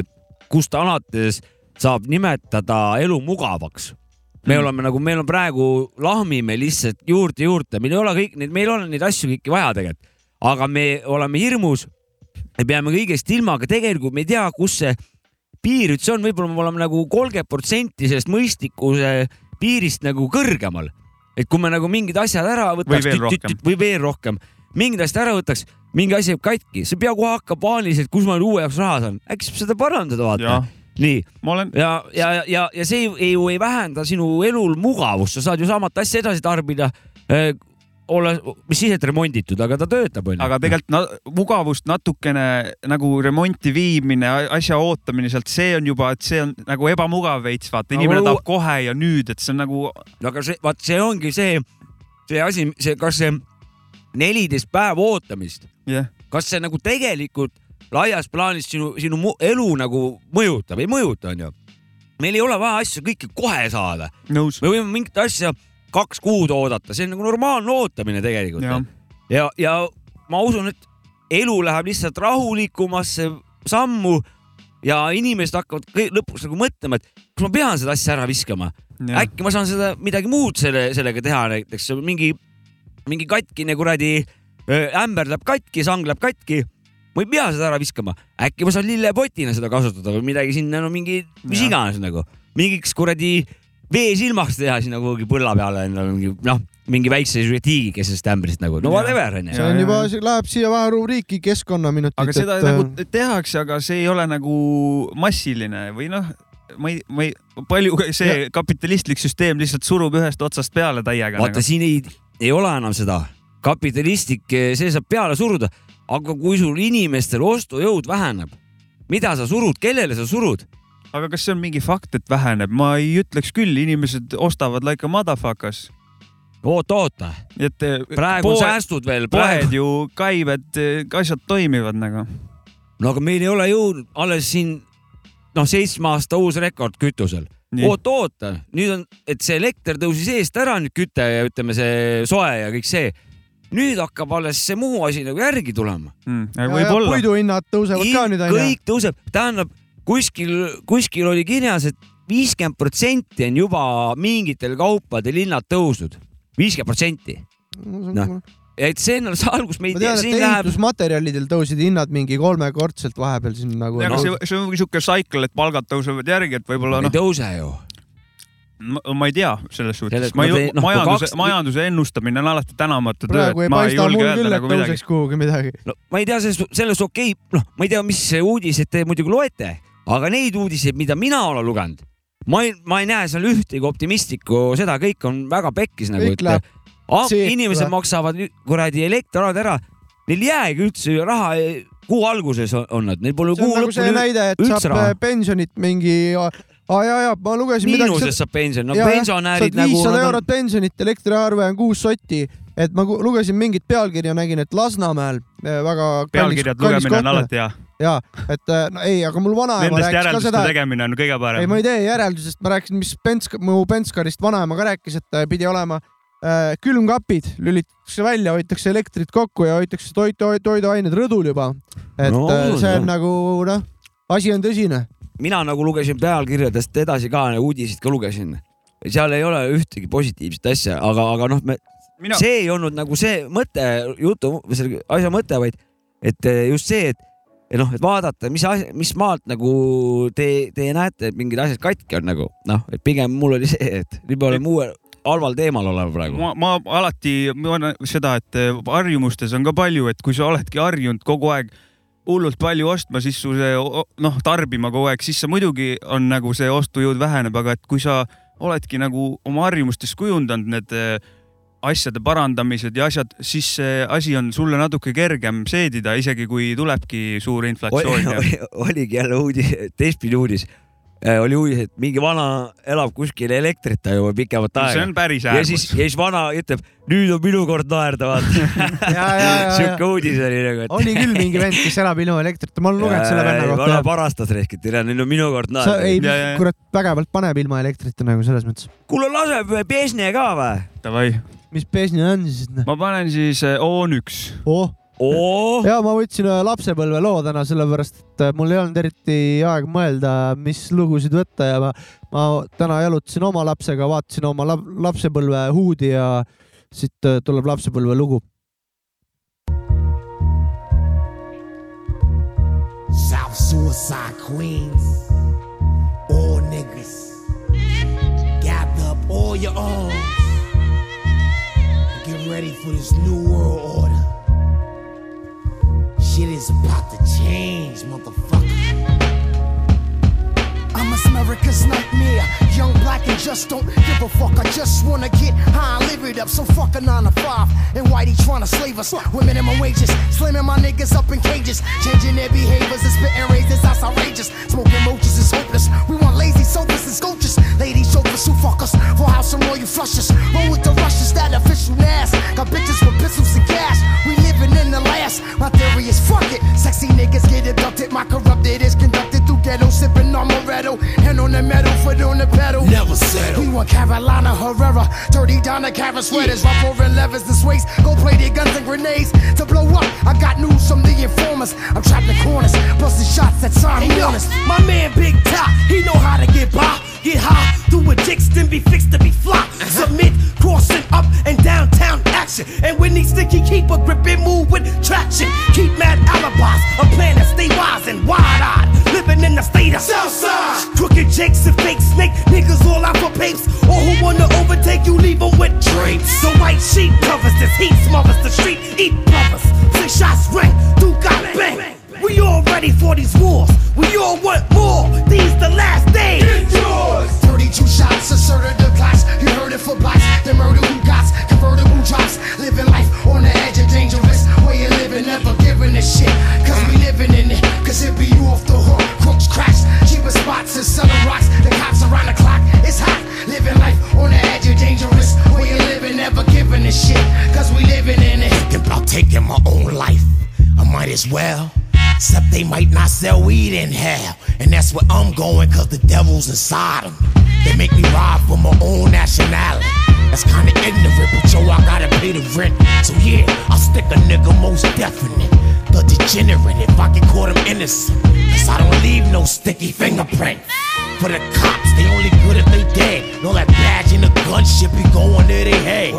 kust alates saab nimetada elu mugavaks. me Mm. oleme nagu, meil on praegu, lahmime lihtsalt juurde juurde, meil ei ole kõik neid, meil on neid asju kõiki vaja tegelikult, aga me oleme hirmus. me peame kõigest ilma, aga tegelikult me ei tea, kus see piir üldse on, võib-olla me oleme nagu kolmkümmend protsenti sellest mõistlikkuse piirist nagu kõrgemal. et kui me nagu mingid asjad ära võtaks Või veel rohkem. mingid asjad ära võtaks, mingi asi jääb katki, sa pea kohe hakkama paaniliselt, kus ma uue jaoks raha saan, äkki saab seda parandada, vaata nii olen, ja, ja, ja, ja see ei, ei, ju ei vähenda sinu elul mugavust, sa saad ju samat asja edasi tarbida äh,. olla, mis siis, et remonditud, aga ta töötab onju. aga tegelikult na mugavust natukene nagu remonti viimine, asja ootamine sealt, see on juba, et see on nagu ebamugav veits, vaata, inimene Aga- tahab kohe ja nüüd, et see on nagu aga see, vaat see ongi see, see asi, see, kas see neliteist päeva ootamist, jah, kas see nagu tegelikult laias plaanis sinu, sinu elu nagu mõjutab, ei mõjuta onju. meil ei ole vaja asju kõike kohe saada, me võime mingit asja kaks kuud oodata, see on nagu normaalne ootamine tegelikult jah, ja, ja ma usun, et elu läheb lihtsalt rahulikumasse sammu ja inimesed hakkavad lõpuks nagu mõtlema, et kas ma pean seda asja ära viskama, äkki ma saan seda midagi muud selle, sellega teha, näiteks mingi, mingi katkine kuradi ämber läheb katki, sang läheb katki. ma ei pea seda ära viskama, äkki ma saan lillepotina seda kasutada või midagi sinna, no mingi, mis Jah. iganes nagu, mingiks kuradi veesilmaks teha sinna kuhugi põlla peale endale mingi noh, mingi väikse tiigikesest ämbrist nagu, no whatever onju. see on juba, see läheb siia vähe rubriiki keskkonnaminutid. aga seda et, nagu tehakse, aga see ei ole nagu massiline või noh, ma ei, ma ei, palju see kapitalistlik süsteem lihtsalt surub ühest otsast peale täiega. vaata, siin ei, ei ole enam seda kapitalistlik, see saab peale suruda, aga kui sul inimestel ostujõud väheneb, mida sa surud, kellele sa surud? Aga kas see on mingi fakt, et väheneb? ma ei ütleks küll, inimesed ostavad like a motherfuckers. oota, oota, et eh, praegu poed- säästud veel, poed ju käivad, asjad toimivad nagu. no aga meil ei ole jõudnud alles siin noh, seitsme aasta uus rekord kütusel. Nii. oota, nüüd on, et see elekter tõusis eest ära, nüüd küte ja ütleme, see soe ja kõik see. nüüd hakkab alles see muu asi nagu järgi tulema. võib-olla. puiduhinnad tõusevad ka nüüd onju. kõik tõuseb, tähendab kuskil, kuskil oli kirjas et, viiskümmend protsenti on juba mingitel kaupadel hinnad tõusnud, viiskümmend protsenti. noh, et see on alles algus, me ei ma tea, tean, et siin läheb, ehitusmaterjalidel tõusid hinnad mingi kolmekordselt vahepeal siin nagu. aga see, see on siuke cycle, et palgad tõusevad järgi, et võib-olla ei noh, tõuse ju. ma ei tea selles suhtes ma ei no noh, majanduse kaks-, majanduse ennustamine on alati tänamatu töö, et ei ma ei julge öelda nagu midagi. kuhugi midagi. no ma ei tea, selles, selles okei okay,, noh, ma ei tea, mis uudiseid te muidugi loete, aga neid uudiseid, mida mina olen lugenud, ma ei, ma ei näe seal ühtegi optimistlikku, seda kõik on väga pekkis nagu, seetu, inimesed maksavad kuradi elektriarved ära, neil ei jäägi üldse raha, kuu alguses on, on nad, neil pole see on kuu nagu see lõpuni näide, et üldse saab raha. äh, pensionit mingi, aa ja, ja ma lugesin midagi. miinuses saab pension, no pensionärid nagu. viissada eurot pensionit, elektriarve on kuus sotti, et ma lugesin mingit pealkirja, nägin, et Lasnamäel äh, väga pealkirjad lugemine on alati hea. ja et äh, no ei, aga mul vanaema Nendest rääkis ka seda, tegemine on kõige ei parem ma. ei tee järeldusest, ma rääkisin, mis Pensk, mu Penskarist vanaema ka rääkis, et äh, pidi olema äh, külmkapid lülitatakse välja, hoitakse elektrit kokku ja hoitakse toitu, toiduained rõdul juba. et No, no, see on nagu noh, asi on tõsine. mina nagu lugesin pealkirjadest edasi ka, uudiseid ka lugesin. seal ei ole ühtegi positiivset asja, aga, aga noh, me mina, see ei olnud nagu see mõte, jutu, selle asja mõte, vaid et eh, just see, et et noh, et vaadata, mis mis maalt nagu te, te näete, et mingid asjad katki on nagu noh, et pigem mul oli see, et nüüd me oleme uuel halval teemal oleme praegu. ma, ma alati mõtlen seda, et eh, harjumustes on ka palju, et kui sa oledki harjunud kogu aeg hullult palju ostma, siis su see noh, tarbima kogu aeg, siis sa muidugi on nagu see ostujõud väheneb, aga et kui sa oledki nagu oma harjumustes kujundanud need eh, asjade parandamised ja asjad, siis see asi on sulle natuke kergem seedida, isegi kui tulebki suur inflatsioon ja oli, oligi jälle uudis, teistpidi uudis. oli uudis, et mingi vana elab kuskil elektrita juba pikemat see aega on päris ja siis, äärmus. ja siis vana ütleb, nüüd on minu kord naerda, vaata. [laughs] ja, ja, ja, ja sihuke uudis oli nagu, et. oli küll mingi vend, kes elab ilma elektrita, ma olen lugenud selle venna vana kohta. parastas rehk, et tere, nüüd on minu kord naerda. ei Ja, ja, ja., kurat, vägevalt paneb ilma elektrita nagu selles mõttes. kuule, laseb Pesne ka või? Davai, mis pesni on siis ma panen siis eh, O1 oh, oo, ja ma võtsin ühe lapsepõlveloo täna, sellepärast et äh, mul ei olnud eriti aega mõelda, mis lugusid võtta ja ma, ma täna jalutasin oma lapsega, vaatasin oma lap, lapsepõlve huudi ja siit äh, tuleb lapsepõlve lugu. South Suicide Queens. All niggas. Gather up all your arms. Ready for this new world order. Shit is about to change, motherfucker. I'm America's nightmare. Young, black, and just don't give a fuck. I just wanna get high and live it up. So fuck a nine to five. And Whitey tryna slave us with minimum wages. Slamming my niggas up in cages. Changing their behaviors and spitting razors. That's outrageous. Smoking roaches is hopeless. We want lazy sofas and sculptures. Ladies, chauffeurs who fuck us. For house and royal flushes. Roll with the rushes. That official ass. Got bitches with pistols and cash. We living in the last. My theory is fuck it. Sexy niggas get abducted. My corrupted is conducted ghetto. Sipping Amaretto. Hand on the metal, foot on the pedal. Never settle. We want Carolina Herrera. Dirty Donna Cara sweaters. Rough over levers and sways. Gold plated guns and grenades. To blow up, I got news from the informers. I'm trapped in corners. Busting shots that time hey. My man Big Top, he know how to get by. Get high, do a dicks, then be fixed to be fly. Submit, crossing up and downtown action. And when he sticky, keep a grip and move with traction. Keep mad alibis, a plan that stay wise and wide eyed. Living in the state of Southside. Crooked jakes and fake snake niggas all out for papes. Or who wanna overtake you, leave them with drapes. The white sheet covers this heat, smothers the street, eat brothers. Six shots ring, two got bang. We all ready for these wars. We all want more. These the last days. It's yours. 32 shots, asserted the class. You heard it for blacks. The murder who got convertible drops. Living life on the edge of dangerous. Way of living, never giving a shit. Cause we living in it. Cause it be you off the hook. Crooks crash. Cheapest spots and selling rocks. The cops around the clock. It's hot. Living life on the edge of dangerous. Way of living, never giving a shit. Cause we living in it. Thinking about taking my own life. I might as well. Except they might not sell weed in hell. And that's where I'm going, cause the devil's inside them. They make me rob for my own nationality. That's kinda ignorant, but yo, I gotta pay the rent. So yeah, I'll stick a nigga most definite. The degenerate, if I can call them innocent. Cause I don't leave no sticky fingerprint. For the cops, they only good if they dead. And all that badge and the gun shit be going to their head.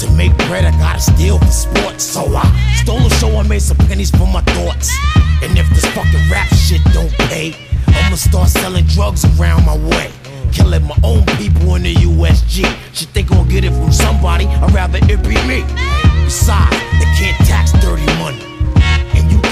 To make bread, I gotta steal for sports. So I stole a show and made some pennies for my thoughts. And if this fucking rap shit don't pay, I'ma start selling drugs around my way. Killing my own people in the USG. Shit, they gon' get it from somebody, I'd rather it be me. Besides, they can't tax dirty money.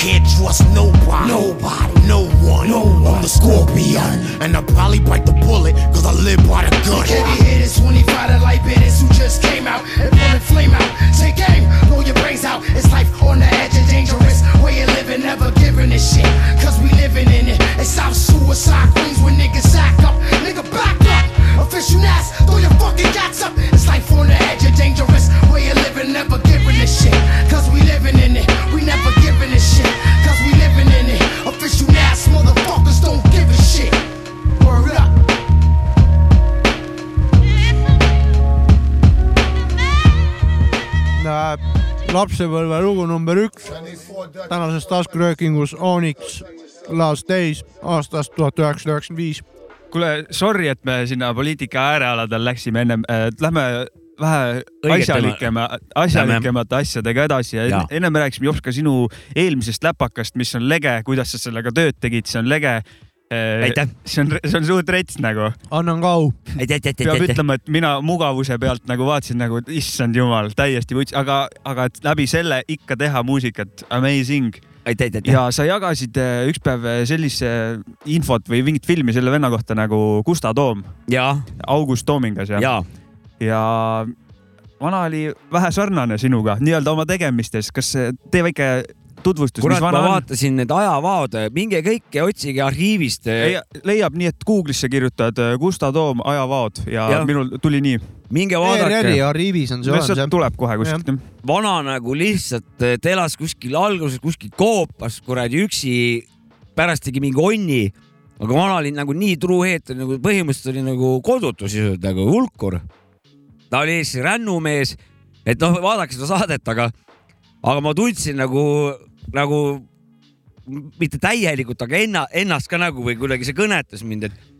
You can't trust nobody. Nobody. No one. No one. I'm the scorpion. And I'll probably bite the bullet, cause I live by the gun. Heavy hitters, 25 to light bitters who just came out and pulling flame out. Take aim, blow your brains out. It's life on the edge of dangerous. Way of living, never giving a shit. Cause we living in it. It's South Suicide Queens when niggas sack up. Nigga, back up. Official lapsepõlve lugu number üks tänases taskuröökingus Onyx Last Days aastast tuhat üheksasada üheksakümmend viis. kuule, sorry, et me sinna poliitika äärealadel läksime ennem äh,, lähme vähe asjalikema, asjalikemate asjadega edasi ja Jaa. enne me rääkisime Jops ka sinu eelmisest läpakast, mis on lege, kuidas sa sellega tööd tegid, see on lege. Aitäh. see on, see on suht rets nagu, annan ka au. peab ütlema, et mina mugavuse pealt nagu vaatasin nagu, et issand jumal, täiesti võts, aga, aga et läbi selle ikka teha muusikat, amazing. Aitäh, aitäh. ja sa jagasid äh, üks päev sellise infot või mingit filmi selle venna kohta nagu Gustav Toom, ja, August Toomingas ja, ja ja vana oli vähe sarnane sinuga nii-öelda oma tegemistes, kas äh, tee väike tutvustus, kurat, ma vaatasin need ajavaod, minge kõik ja otsige arhiivist. leiab nii, et Google'isse kirjutad äh, Gustav Toom ajavaod ja, ja minul tuli nii. minge ERR-i vaadake, arhiivis on see olemas tuleb kohe kuskilt. vana nagu lihtsalt eh, ta elas kuskil alguses kuskil koopas kuradi üksi, pärast tegi mingi onni, aga vana oli nagu nii truuheet, nagu põhimõtteliselt oli nagu kodutu sisuliselt nagu hulkur. ta oli Eesti rännumees, et noh, vaadake seda saadet, aga, aga ma tundsin nagu, nagu mitte täielikult, aga enna, ennast ka nagu või kuidagi see kõnetas mind, et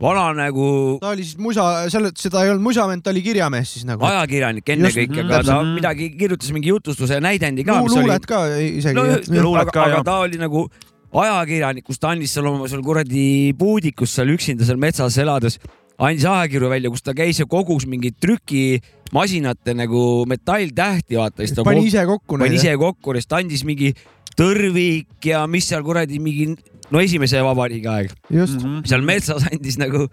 vana nagu ta oli siis musa, selle, seda ei olnud musament, ta oli kirjamees siis nagu. ajakirjanik ennekõike, aga ta midagi kirjutas mingi jutustuse ja näidendi ka. luulet ka isegi no luulet aga, ka, jah. ta oli nagu ajakirjanik, kus ta andis seal oma seal kuradi puudikus seal üksinda seal metsas elades, andis ajakirju välja, kus ta käis ja kogus mingeid trükimasinate nagu metalltähti, vaata. pani ise kokku pani ise kokku ta andis mingi tõrvik ja mis seal kuradi mingi, no esimese vabariigi aeg, just, Mhm. seal metsas andis nagu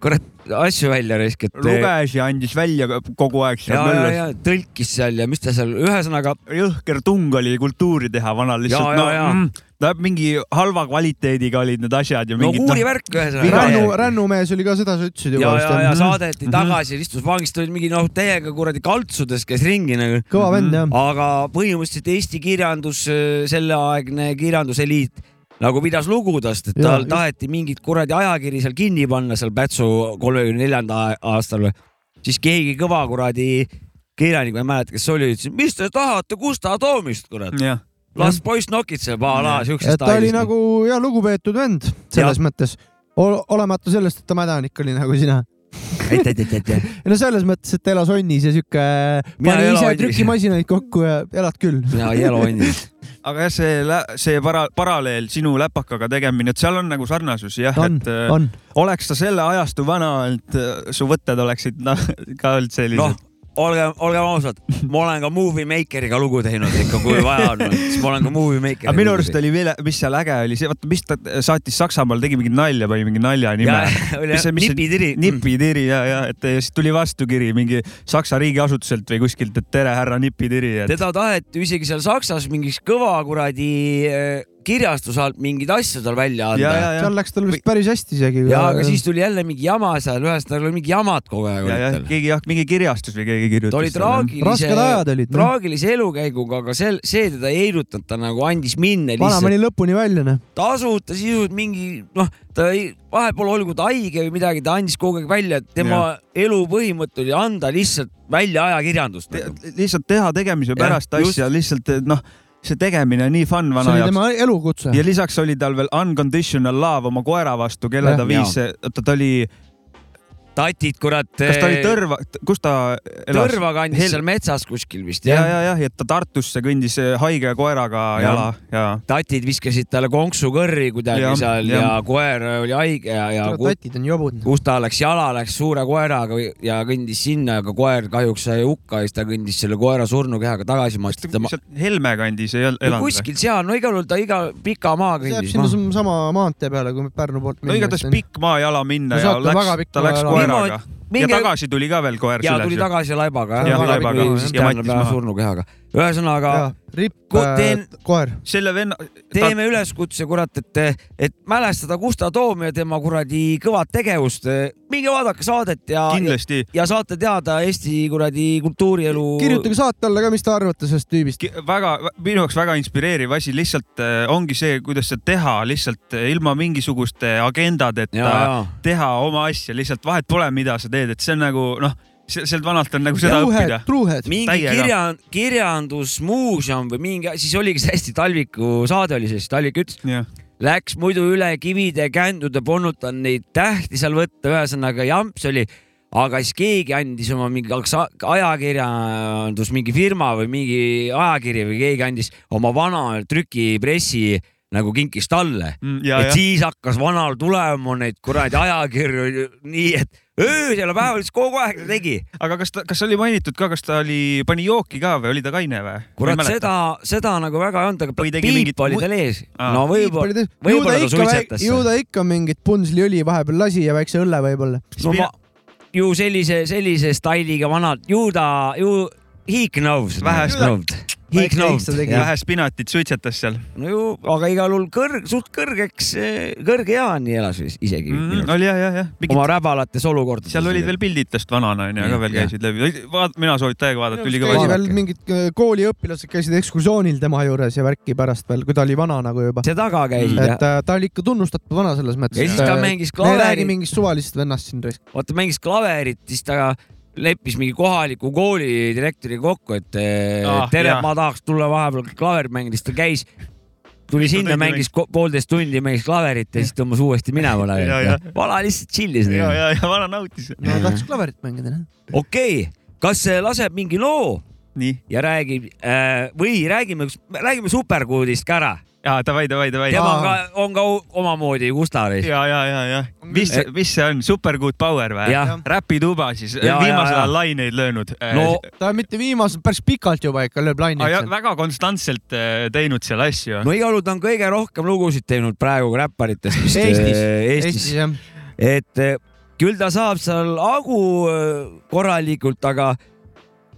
kurat asju välja risk, et. luges ja andis välja kogu aeg seal möllas. tõlkis seal ja mis ta seal, ühesõnaga jõhker tung oli kultuuri teha vanal lihtsalt. Ja, ja, ja. no mm, ta mingi halva kvaliteediga olid need asjad ja no mingid. kuurivärk ühesõnaga. Rännu, rännumees oli ka seda, sa ütlesid ja, juba ja, ja vist. saadeti tagasi, istus vangis, ta oli mingi noh, täiega kuradi kaltsudes käis ringi nagu. kõva vend jah. aga põhimõtteliselt Eesti kirjandus, selleaegne kirjanduseliit nagu pidas lugu tast, et tal taheti mingit kuradi ajakiri seal kinni panna seal Pätsu kolmekümne neljanda aastal või. siis keegi kõva kuradi kirjanik, ma ei mäleta, kes see oli, ütles, mis te tahate Gustav Toomist, kurat. Las poiss nokitseb a la siukses et ta oli nagu ja lugupeetud vend selles mõttes, olemata sellest, et ta mädanik oli nagu sina. aitäh, aitäh, aitäh. ei no selles mõttes, et elas onnis ja sihuke, Mina pani ise onnis. trükimasinaid kokku ja elad küll. mina ei ela onni. [laughs] aga jah, see, see para, paralleel sinu läpakaga tegemine, et seal on nagu sarnasus jah, et, äh, on. oleks ta selle ajastu vana, et äh, su võtted oleksid noh, ka olnud sellised noh no., olgem, olgem ausad, ma olen ka Movie Makeriga lugu teinud ikka, kui vaja on, siis ma olen ka Movie Makeriga. minu arust oli veel, mis seal äge oli, see, vaata, mis ta saatis Saksamaale, tegi mingit nalja, pani mingi nalja nime [laughs] nipitiri. nipitiri ja, ja et ja siis tuli vastukiri mingi Saksa riigiasutuselt või kuskilt, et tere, härra nipitiri, et teda taheti isegi seal Saksas mingiks kõva kuradi kirjastuse alt mingeid asju tal välja anda ja, ja, ja, ja. ja seal läks tal vist päris hästi isegi. ja aga siis tuli jälle mingi jama seal, ühesõnaga oli mingi jamad kogu aeg ja, ja keegi jah, mingi kirjastus või keegi kirjutas. ta oli traagilise noh. traagilise elukäiguga, aga sel, see teda ei heidutanud, ta nagu andis minna vana pani lõpuni välja, noh. tasuta sisult mingi noh, ta ei, vahepeal olgu ta haige või midagi, ta andis kogu aeg välja, et tema ja. elu põhimõte oli anda lihtsalt välja ajakirjandust Te, nagu.. lihtsalt teha tegemise pärast just. asja, lihtsalt noh, see tegemine on nii fun see vana oli jaoks. tema elukutse. ja lisaks oli tal veel unconditional love oma koera vastu, kelle Jah. ta viis, oota ta oli, tatid, kurat. kas ta oli Tõrva, kus ta elas? Tõrva kandis Hel- seal metsas kuskil vist ja, jah ja, jah, et ta Tartusse kõndis eh, haige koeraga Ja. jala ja tatid viskasid talle konksu kõrri kuidagi Jah, seal ja, ja koer oli haige ja, ja tatid on jobud. kus ta läks jala, läks suure koeraga ja kõndis sinna, aga koer kahjuks sai hukka ja siis ta kõndis selle koera surnukehaga tagasi, ma et ta sealt Helme kandis ei elanud või? kuskil seal, no igal juhul ta iga pika maa see jääb kõndis sinna maha. sama maantee peale, kui Pärnu poolt no igatahes pikk maa jala minna No ja läks, ta läks koeraga ja minge tagasi tuli ka veel koer ja tuli tagasi laibaga Jah, jah, laibaga, ja mattis maha. surnukehaga. ühesõnaga ripp äh, teen- koer. selle venna, teeme üleskutse, kurat, et, et mälestada Gustav Toomi ja tema kuradi kõvat tegevust. minge vaadake saadet ja, ja, kindlasti ja saate teada Eesti kuradi kultuurielu. kirjutage saate alla ka, mis te arvate sellest tüübist. Väga, minu jaoks väga inspireeriv asi lihtsalt äh, ongi see, kuidas seda teha lihtsalt äh, ilma mingisuguste agendadeta ja, ja teha oma asja, lihtsalt vahet pole, mida sa teed, et see on nagu noh, sealt vanalt on nagu seda õppida. truuhead. mingi kirja, kirjandusmuuseum või mingi, siis oligi see hästi Talviku saade oli see, siis Talvik ütles, jah, läks muidu üle kivide, kändude, polnud neid tähti seal võtta, ühesõnaga jamps oli, aga siis keegi andis oma mingi ajakirjandus, mingi firma või mingi ajakiri või keegi andis oma vana trükipressi nagu kinkis talle. Mm, et ja siis hakkas vanal tulema neid kuradi ajakirju nii, et öösel ja päeval siis kogu aeg ta tegi. aga kas ta, kas oli mainitud ka, kas ta oli, pani jooki ka või oli ta kaine või? kurat, seda, seda nagu väga ei olnud, aga tegi mingit piip oli tal ees. Aa. no võib-olla, võib-olla ta suitsetas ju ta ikka mingit pundsliõli vahepeal lasi ja väikse õlle võib-olla. no ma, ju sellise, sellise stailiga vanad, ju ta, ju he knows. Vähe knows Tegi.. vähe spinatit suitsetas seal no ju, aga igal juhul kõrg, suht kõrgeks, kõrge eani elas vist isegi mm,. mm,. oli jah, jah, jah. oma räbalates olukordades. seal olid veel pildid tast vanana onju, ka Jah, veel käisid läbi. vaat, mina soovitan täiega vaadata, ülikõva asi. veel mingid äh, kooliõpilased käisid ekskursioonil tema juures ja värki pärast veel, kui ta oli vana nagu juba. see taga käisid et jah. äh, ta oli ikka tunnustatud vana selles mõttes. ja siis ta mängis me ei räägi klaverit, mingist suvalisest vennast siin vaata mängis klaverit, siis ta leppis mingi kohaliku kooli direktoriga kokku, et Ah, ah, tere ma tahaks tulla vahepeal klaverit mängida, siis ta käis, tuli sinna, mängis poolteist tundi, mängis klaverit ja siis tõmbas uuesti minema [laughs] Ja, ja.. vana lihtsalt chill'is. ja, ja, ja vana nautis. no tahaks klaverit mängida, noh. okei, kas see laseb mingi loo nii, ja räägib äh, või räägime, räägime Supergoodist ka ära. Ja davai, davai, davai. tema on ka, on ka omamoodi Gustav. ja, ja, ja, ja mis mis see on, Super Good Power või räpituba siis, viimasel ja, ja. ajal laineid löönud. no ta on mitte viimasel, päris pikalt juba ikka lööb laine Ah,. väga konstantselt äh, teinud seal asju. no igal juhul ta on kõige rohkem lugusid teinud praegu räpparitest vist Eestis. äh, Eestis, Eestis jah. et küll ta saab seal hagu eh, korralikult, aga,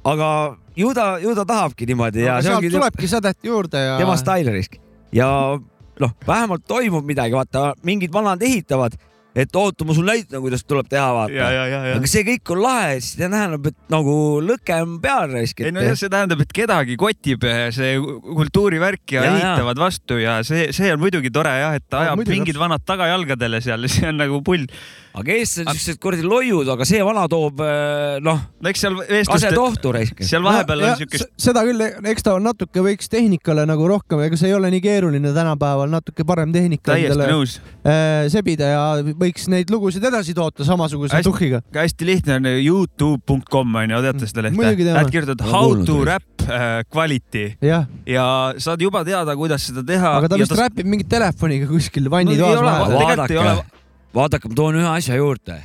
aga ju ta, ju ta tahabki niimoodi ja see sealt tulebki sädet juurde ja. tema stail risk ja noh, vähemalt toimub midagi, vaata mingid vanad ehitavad, et oota, ma sulle näitan, kuidas tuleb teha, vaata. aga see kõik on lahe, siis see tähendab, et nagu lõke on peal raisk, ei no jah, see tähendab, et kedagi kotib eh, see kultuurivärk ja, Ja, ehitavad vastu ja see, see on muidugi tore jah, et ta No, ajab mingid vanad tagajalgadele seal, see on nagu pull. aga eestlased on siuksed kuradi loiud, aga see vana toob eh, noh, no eks seal eestlaste, asetohtu raisk. seal vahepeal on siukest, seda küll, eks ta natuke võiks tehnikale nagu rohkem, ega see ei ole nii keeruline tänapäeval, natuke parem tehnika täiesti nõus. äh, sebida ja võiks neid lugusid edasi toota samasuguse Hästi- tuhhiga. hästi lihtne on Youtube.com on ju, teate seda lehte? Lähed kirjutad how to rap äh, quality jah, ja saad juba teada, kuidas seda teha. aga ta vist räpib mingi telefoniga kuskil vannitoas ei ole, vahel. tegelikult ei ole- vaadake, vaadake, ma toon ühe asja juurde.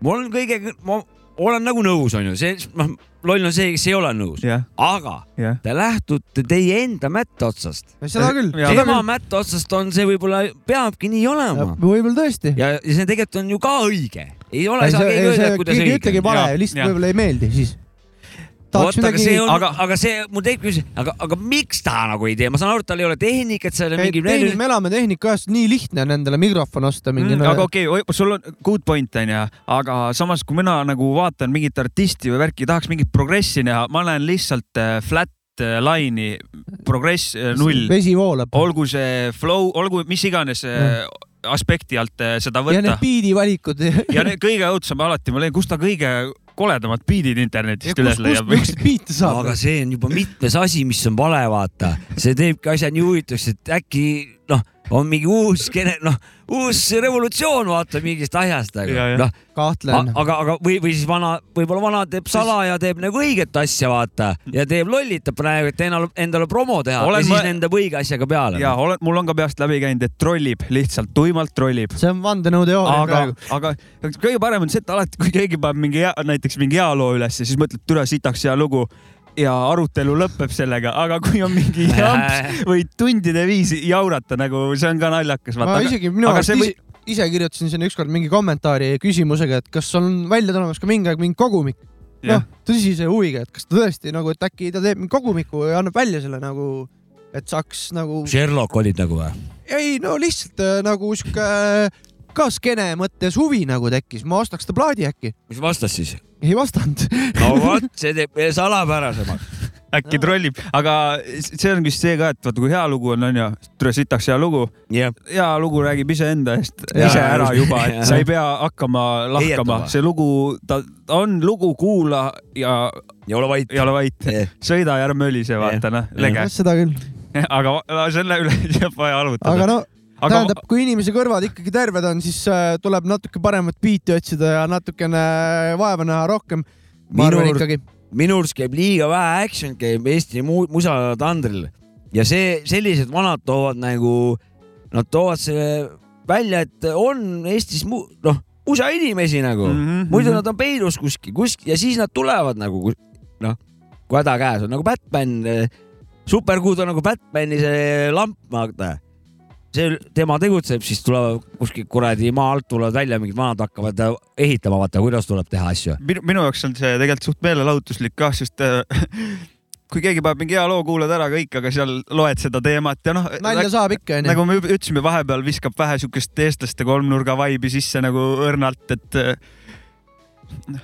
mul on kõige, ma olen nagu nõus, onju, see, noh, loll on see, kes ei ole nõus, jah, aga jah. te lähtute teie enda mättaotsast. seda küll, Ja- seda tema küll. mättaotsast on see võib-olla, peabki nii olema. võib-olla tõesti. ja, ja see tegelikult on ju ka õige. ei ole, saa see, keegi öelda, see, kuidas keegi õige ütlegi vale lihtsalt võib-olla ei meeldi siis. Tahaks see midagi, on, aga- aga see, mul tekib küsimus, aga, aga miks ta nagu ei tee, ma saan aru, et tal ei ole tehnikat, seal on mingi. me elame tehnikaajast, nii lihtne on endale mikrofon osta mingi Mm, aga okei okay,, sul on good point onju, aga samas kui mina nagu vaatan mingit artisti või värki, tahaks mingit progressi näha, ma näen lihtsalt äh, flat äh, line'i, progress äh, null, vesi voolab. olgu see flow, olgu mis iganes äh, aspekti alt seda ja need võtta. biidivalikud. ja need kõige õudsem alati, ma leian, kust ta kõige koledamad biidid internetist kust, üles kust leiab. niisuguseid biite saab aga? see on juba mitmes asi, mis on vale, vaata, see teebki asja nii huvitavaks, et äkki noh, on mingi uus, noh, uus revolutsioon, vaata mingist asjast, Ja, aga noh, kahtlen. aga, aga või, või siis vana, võib-olla vana teeb salaja, teeb nagu õiget asja, vaata ja teeb lollitab praegu, et endale, endale promo teha Olen ja siis ma- lendab õige asjaga peale. ja olen, mul on ka peast läbi käinud, et trollib, lihtsalt tuimalt trollib. see on vandenõuteooria aga praegu., aga kõige parem on see, et alati, kui keegi paneb mingi hea, näiteks mingi hea loo ülesse, siis mõtled, türa sitaks hea lugu ja arutelu lõpeb sellega, aga kui on mingi [laughs] jamps või tundide viisi jaurata nagu, see on ka naljakas. ma isegi minu aga arust see ise, kirjutasin sinna ükskord mingi kommentaari küsimusega, et kas on välja tulemas ka mingi aeg mingi kogumik. noh tõsise huviga, et kas ta tõesti nagu, et äkki ta teeb mingi kogumiku ja annab välja selle nagu, et saaks nagu, Sherlock olid nagu või? ei no lihtsalt äh, nagu sihuke ka skeene mõttes huvi nagu tekkis, ma ostaks ta plaadi äkki. mis vastas siis? ei vastanud. no vot, see teeb veel salapärasemaks. äkki trollib, aga see on vist see ka, et vaata, kui hea lugu on, onju, sitaks hea lugu, jah, hea lugu räägib iseenda eest Jaa, ise ära juba, et sa ei pea hakkama lahkama see lugu, ta on lugu, kuula ja ja ole vait. ei ole vait, sõida ja ära mölise, vaata noh, lege. seda küll, [laughs] aga selle üle [laughs] ei ole vaja arutada aga. no aga tähendab, kui inimese kõrvad ikkagi terved on, siis äh, tuleb natuke paremat biiti otsida ja natukene vaeva näha rohkem. ma Minu arvan arust- ikkagi, minu arust käib liiga vähe action käib Eesti mu muusatandril ja see, sellised vanad toovad nagu, nad toovad selle välja, et on Eestis mu, noh, musainimesi nagu mm, -hmm, muidu mhm. nad on peidus kuskil, kuskil ja siis nad tulevad nagu noh, kui häda käes on nagu Batman, superkuud on nagu Batmani see lamp, vaata. see, tema tegutseb, siis tulevad kuskil kuradi maa alt tulevad välja mingid vanad hakkavad ehitama, vaata, kuidas tuleb teha asju. minu, minu jaoks on see tegelikult suht meelelahutuslik kah, sest äh, kui keegi paneb mingi hea loo, kuulad ära kõik, aga seal loed seda teemat ja noh, nalja saab ikka onju. nagu me ütlesime, vahepeal viskab vähe siukest eestlaste kolmnurga vaibi sisse nagu õrnalt, et äh,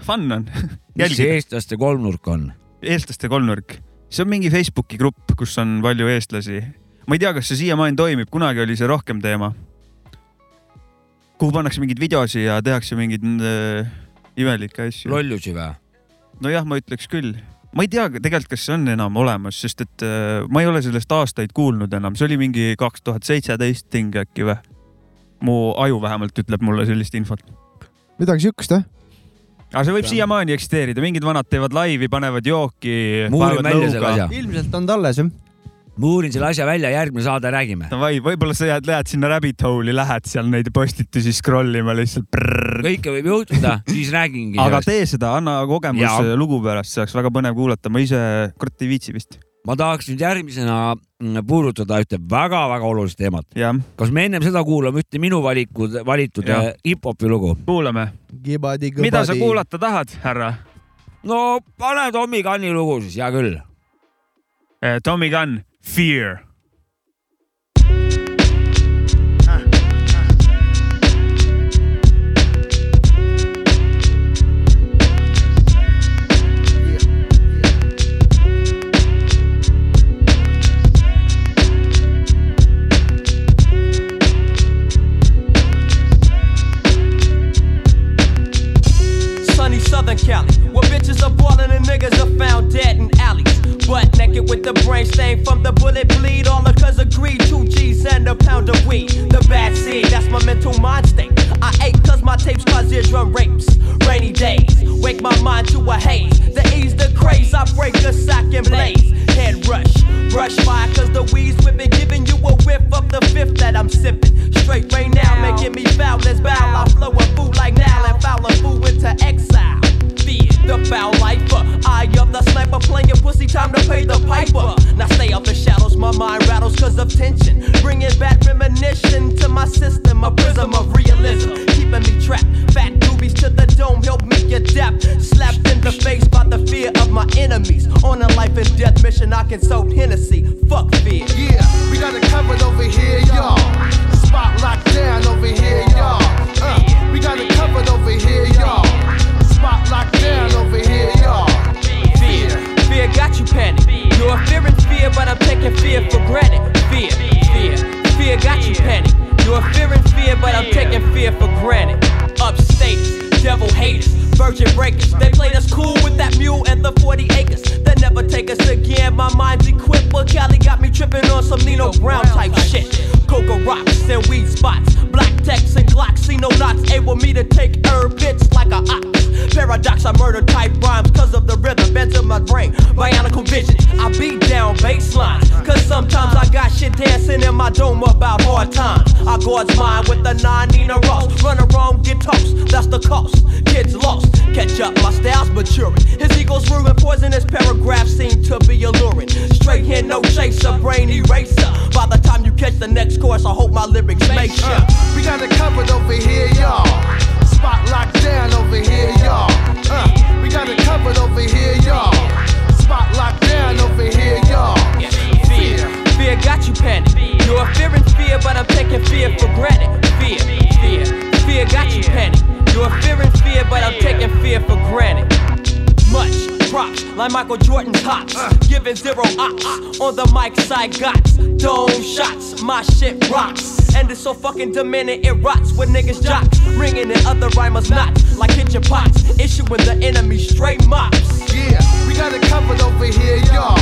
fun on. [laughs] mis see eestlaste kolmnurk on? eestlaste kolmnurk, see on mingi Facebooki grupp, kus on palju eestlasi. Ma ei tea, kas see siiamaani toimib, kunagi oli see rohkem teema. kuhu pannakse mingeid videosi ja tehakse mingeid äh, imelikke asju. lollusi või? nojah, ma ütleks küll. ma ei tea tegelikult, kas see on enam olemas, sest et äh, ma ei ole sellest aastaid kuulnud enam, see oli mingi kaks tuhat seitseteist ting äkki või? mu aju vähemalt ütleb mulle sellist infot. midagi siukest jah. aga see võib siiamaani eksisteerida, mingid vanad teevad laivi, panevad jooki. ilmselt on ta alles jah. Ma uurin selle asja välja, järgmine saade räägime. Davai, võib-olla sa jääd, lähed sinna rabbit hole'i, lähed seal neid postitusi scroll ima lihtsalt. kõike võib juhtuda, siis räägingi aga sellest. tee seda, anna kogemus lugu pärast, see oleks väga põnev kuulata, ma ise kurat ei viitsi vist. ma tahaks nüüd järgmisena mm, puudutada ühte väga-väga olulist teemat. kas me ennem seda kuulame ühte minu valikud, valitud eh, hip-hopi lugu? kuulame. mida sa? kuulata tahad, härra? no pane Tommy Gunni lugu siis, hea küll. Tommy Gunn, Fear. With the brain stain from the bullet bleed, all because of greed. Two G's and a pound of weed. The bad seed, that's my mental mind state. I ate cause my tapes cause eardrum rapes. Rainy days, wake my mind to a haze. The ease the craze, I break the sack and blaze. Head rush, brush fire cause the weed's whipping, giving you a whiff of the fifth that I'm sipping. Straight rain now, making me foul as bow. I flow a fool like now and foul a fool into exile. Fear. Uh, See, time to pay the piper. Now stay out the shadows, my mind rattles cause of tension. Bringing back reminiscence to my system, a prism of realism. Keeping me trapped. Fat doobies to the dome, help me adapt. Slapped in the face by the fear of my enemies. On a life and death mission, I can consult Hennessy. Fuck fear. Yeah, we got it covered over here, y'all. Spot locked down over here, y'all. Uh, we got it covered over here, y'all. Spot locked down you panic. You're fearing fear, but I'm taking fear for granted. Fear, fear, fear got you panic. You're fearing fear, but I'm taking fear for granted. Upstate, devil haters, virgin breakers. They played us cool with that mule and the 40 acres. They never take us again. My mind's equipped, but Cali got me tripping on some Nino Brown type shit. Coca rocks and weed spots, black text and Glocks. See no knots able me to take herb bits like a. Paradox, I murder type rhymes cause of the rhythm. Enter my brain, bionical vision. I beat down baseline, cause sometimes I got shit dancing in my dome about hard times. I guard's mine with the nine Nina Ross. Run around, get tossed, that's the cost. Kids lost, catch up, my style's maturing. His ego's ruin, poisonous paragraphs seem to be alluring. Straight here, no chaser, brain eraser. By the time you catch the next course, I hope my lyrics make sure. We got it covered over here, y'all. Spot locked down over here, y'all. Uh, we got it covered over here, y'all. Spot locked down over here, y'all. Fear, fear got you panic. You're fearing fear, but I'm taking fear for granted. Fear, fear, fear got you panic. You're fearing fear, but I'm taking fear for granted. Much props, like Michael Jordan's hops. Giving zero ops. On the mic side got Dome shots, my shit rocks. And it's so fucking demented, it rots with niggas jocks. Ringing in other rhymers knots, like kitchen pots. Issuing the enemy straight mops. Yeah, we got it covered over here, y'all.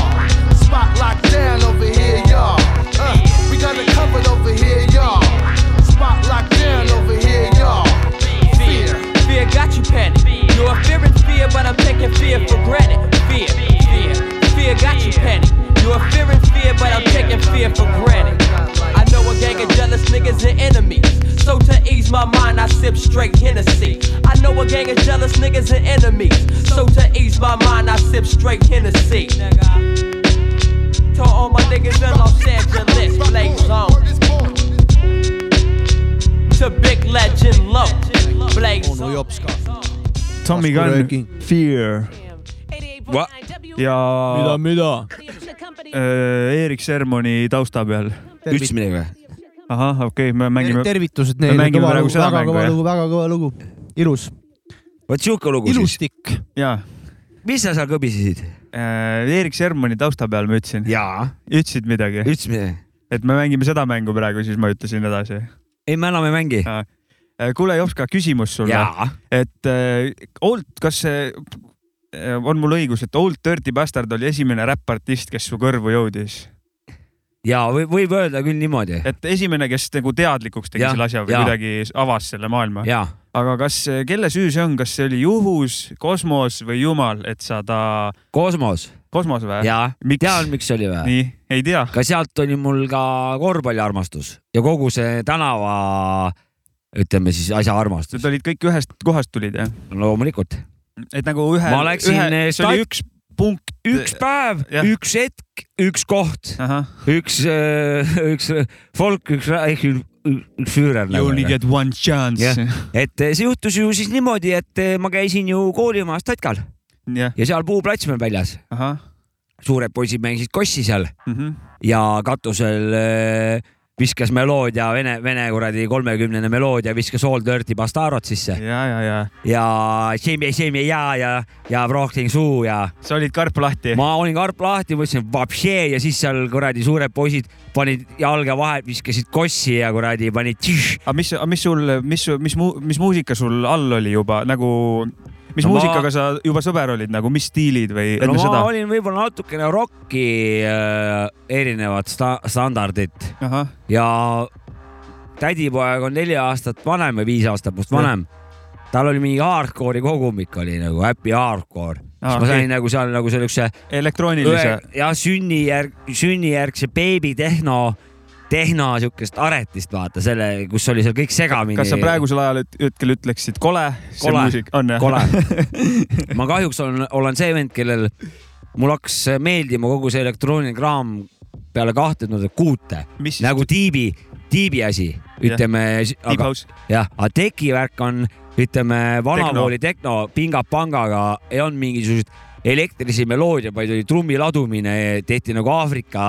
Spot locked down over here, y'all. Uh, we got it covered over here, y'all. Spot locked down over here, y'all. Fear, fear got you You're fearing fear, but I'm taking fear for granted. Fear, fear, fear got you panic. You're fearing fear, but I'm taking fear for granted. I know a gang of jealous niggas and enemies. So to ease my mind, I sip straight Hennessy. I know a gang of jealous niggas and enemies. So to ease my mind, I sip straight Hennessy. To all my niggas in Los Angeles, play zone. To big legend low, blaze onu jops ka. Tommy Gunn Fear ja mida, mida? äh, Erik Sermoni tausta peal. ütlesid midagi või? ahah, okei okay,, me mängime. tervitused me neile, mängime kõva praegu lugu, väga kõva lugu, väga kõva lugu. ilus, vot sihuke lugu siis. ilustik. jaa, mis sa seal kõbisesid? Erik Sermoni tausta peal ma ütlesin. ütlesid midagi? ütlesid midagi? et me mängime seda mängu praegu, siis ma ütlesin edasi. ei, me enam ei mängi. kuule, Jopska, küsimus sulle. et äh, Old, kas see äh, on mul õigus, et Old Dirty Bastard oli esimene räppartist, kes su kõrvu jõudis? ja võib, öelda küll niimoodi. et esimene, kes nagu teadlikuks tegi Jah, selle asja või jaa. kuidagi avas selle maailma. aga kas, kelle süü see on, kas see oli juhus, kosmos või jumal, et sa ta, kosmos. kosmos või? jaa, Miks? oli või? nii, ei tea. ka sealt oli mul ka korvpalliarmastus ja kogu see tänava, ütleme siis asja armastus Need. olid kõik ühest kohast tulid jah? loomulikult. et nagu ühe, Ma läksin, ühe, eh, see oli üks punkt. üks päev, üks hetk, üks koht, üks, üks folk, üks, Führer you only nagu. get one chance. Et see juhtus ju siis niimoodi, et ma käisin ju koolimajas Tatkal jah, ja seal puuplats meil väljas. suured poisid mängisid kossi seal Mhm. ja katusel äh, viskas meloodia, vene, vene kuradi kolmekümnene meloodia viskas All Dirty Bastarot sisse. Ja, ja, ja. Ja Shame, Shame ja, ja, ja Brohting suu ja sa olid karp lahti. ma olin karp lahti, mõtlesin vapšee ja siis seal kuradi suured poisid panid jalga vahelt, viskasid kossi ja kuradi panid aga mis, mis sul, mis, mis, mis muusika sul all oli juba? Nagu, mis No no ma- muusikaga sa juba sõber olid nagu, mis stiilid või no enne ma seda? olin võib-olla natukene rocki äh, erinevat sta standardit ahah, ja tädipoeg on neli aastat vanem või viis aastat must vanem. tal oli mingi hardcore'i kogumik oli nagu Happy Hardcore ah,. Siis ma sain nagu seal nagu sellise elektroonilise. ja sünnijärg, sünnijärgse beebi tehno siukest aretist, vaata selle, kus oli seal kõik segamini. kas sa praegusel ajal hetkel ütleksid kole? kole, kole. [laughs] ma kahjuks olen, olen see vend, kellel mul hakkas meeldima kogu see elektrooniline kraam peale kahtendat kuute, nagu tiibi, tiibi asi, ütleme. aga jah, aga teki värk on, ütleme, vanakooli tehno, tehno, pingab pangaga, ei olnud mingisuguseid elektrilisi meloodia, vaid oli trummi ladumine, tehti nagu Aafrika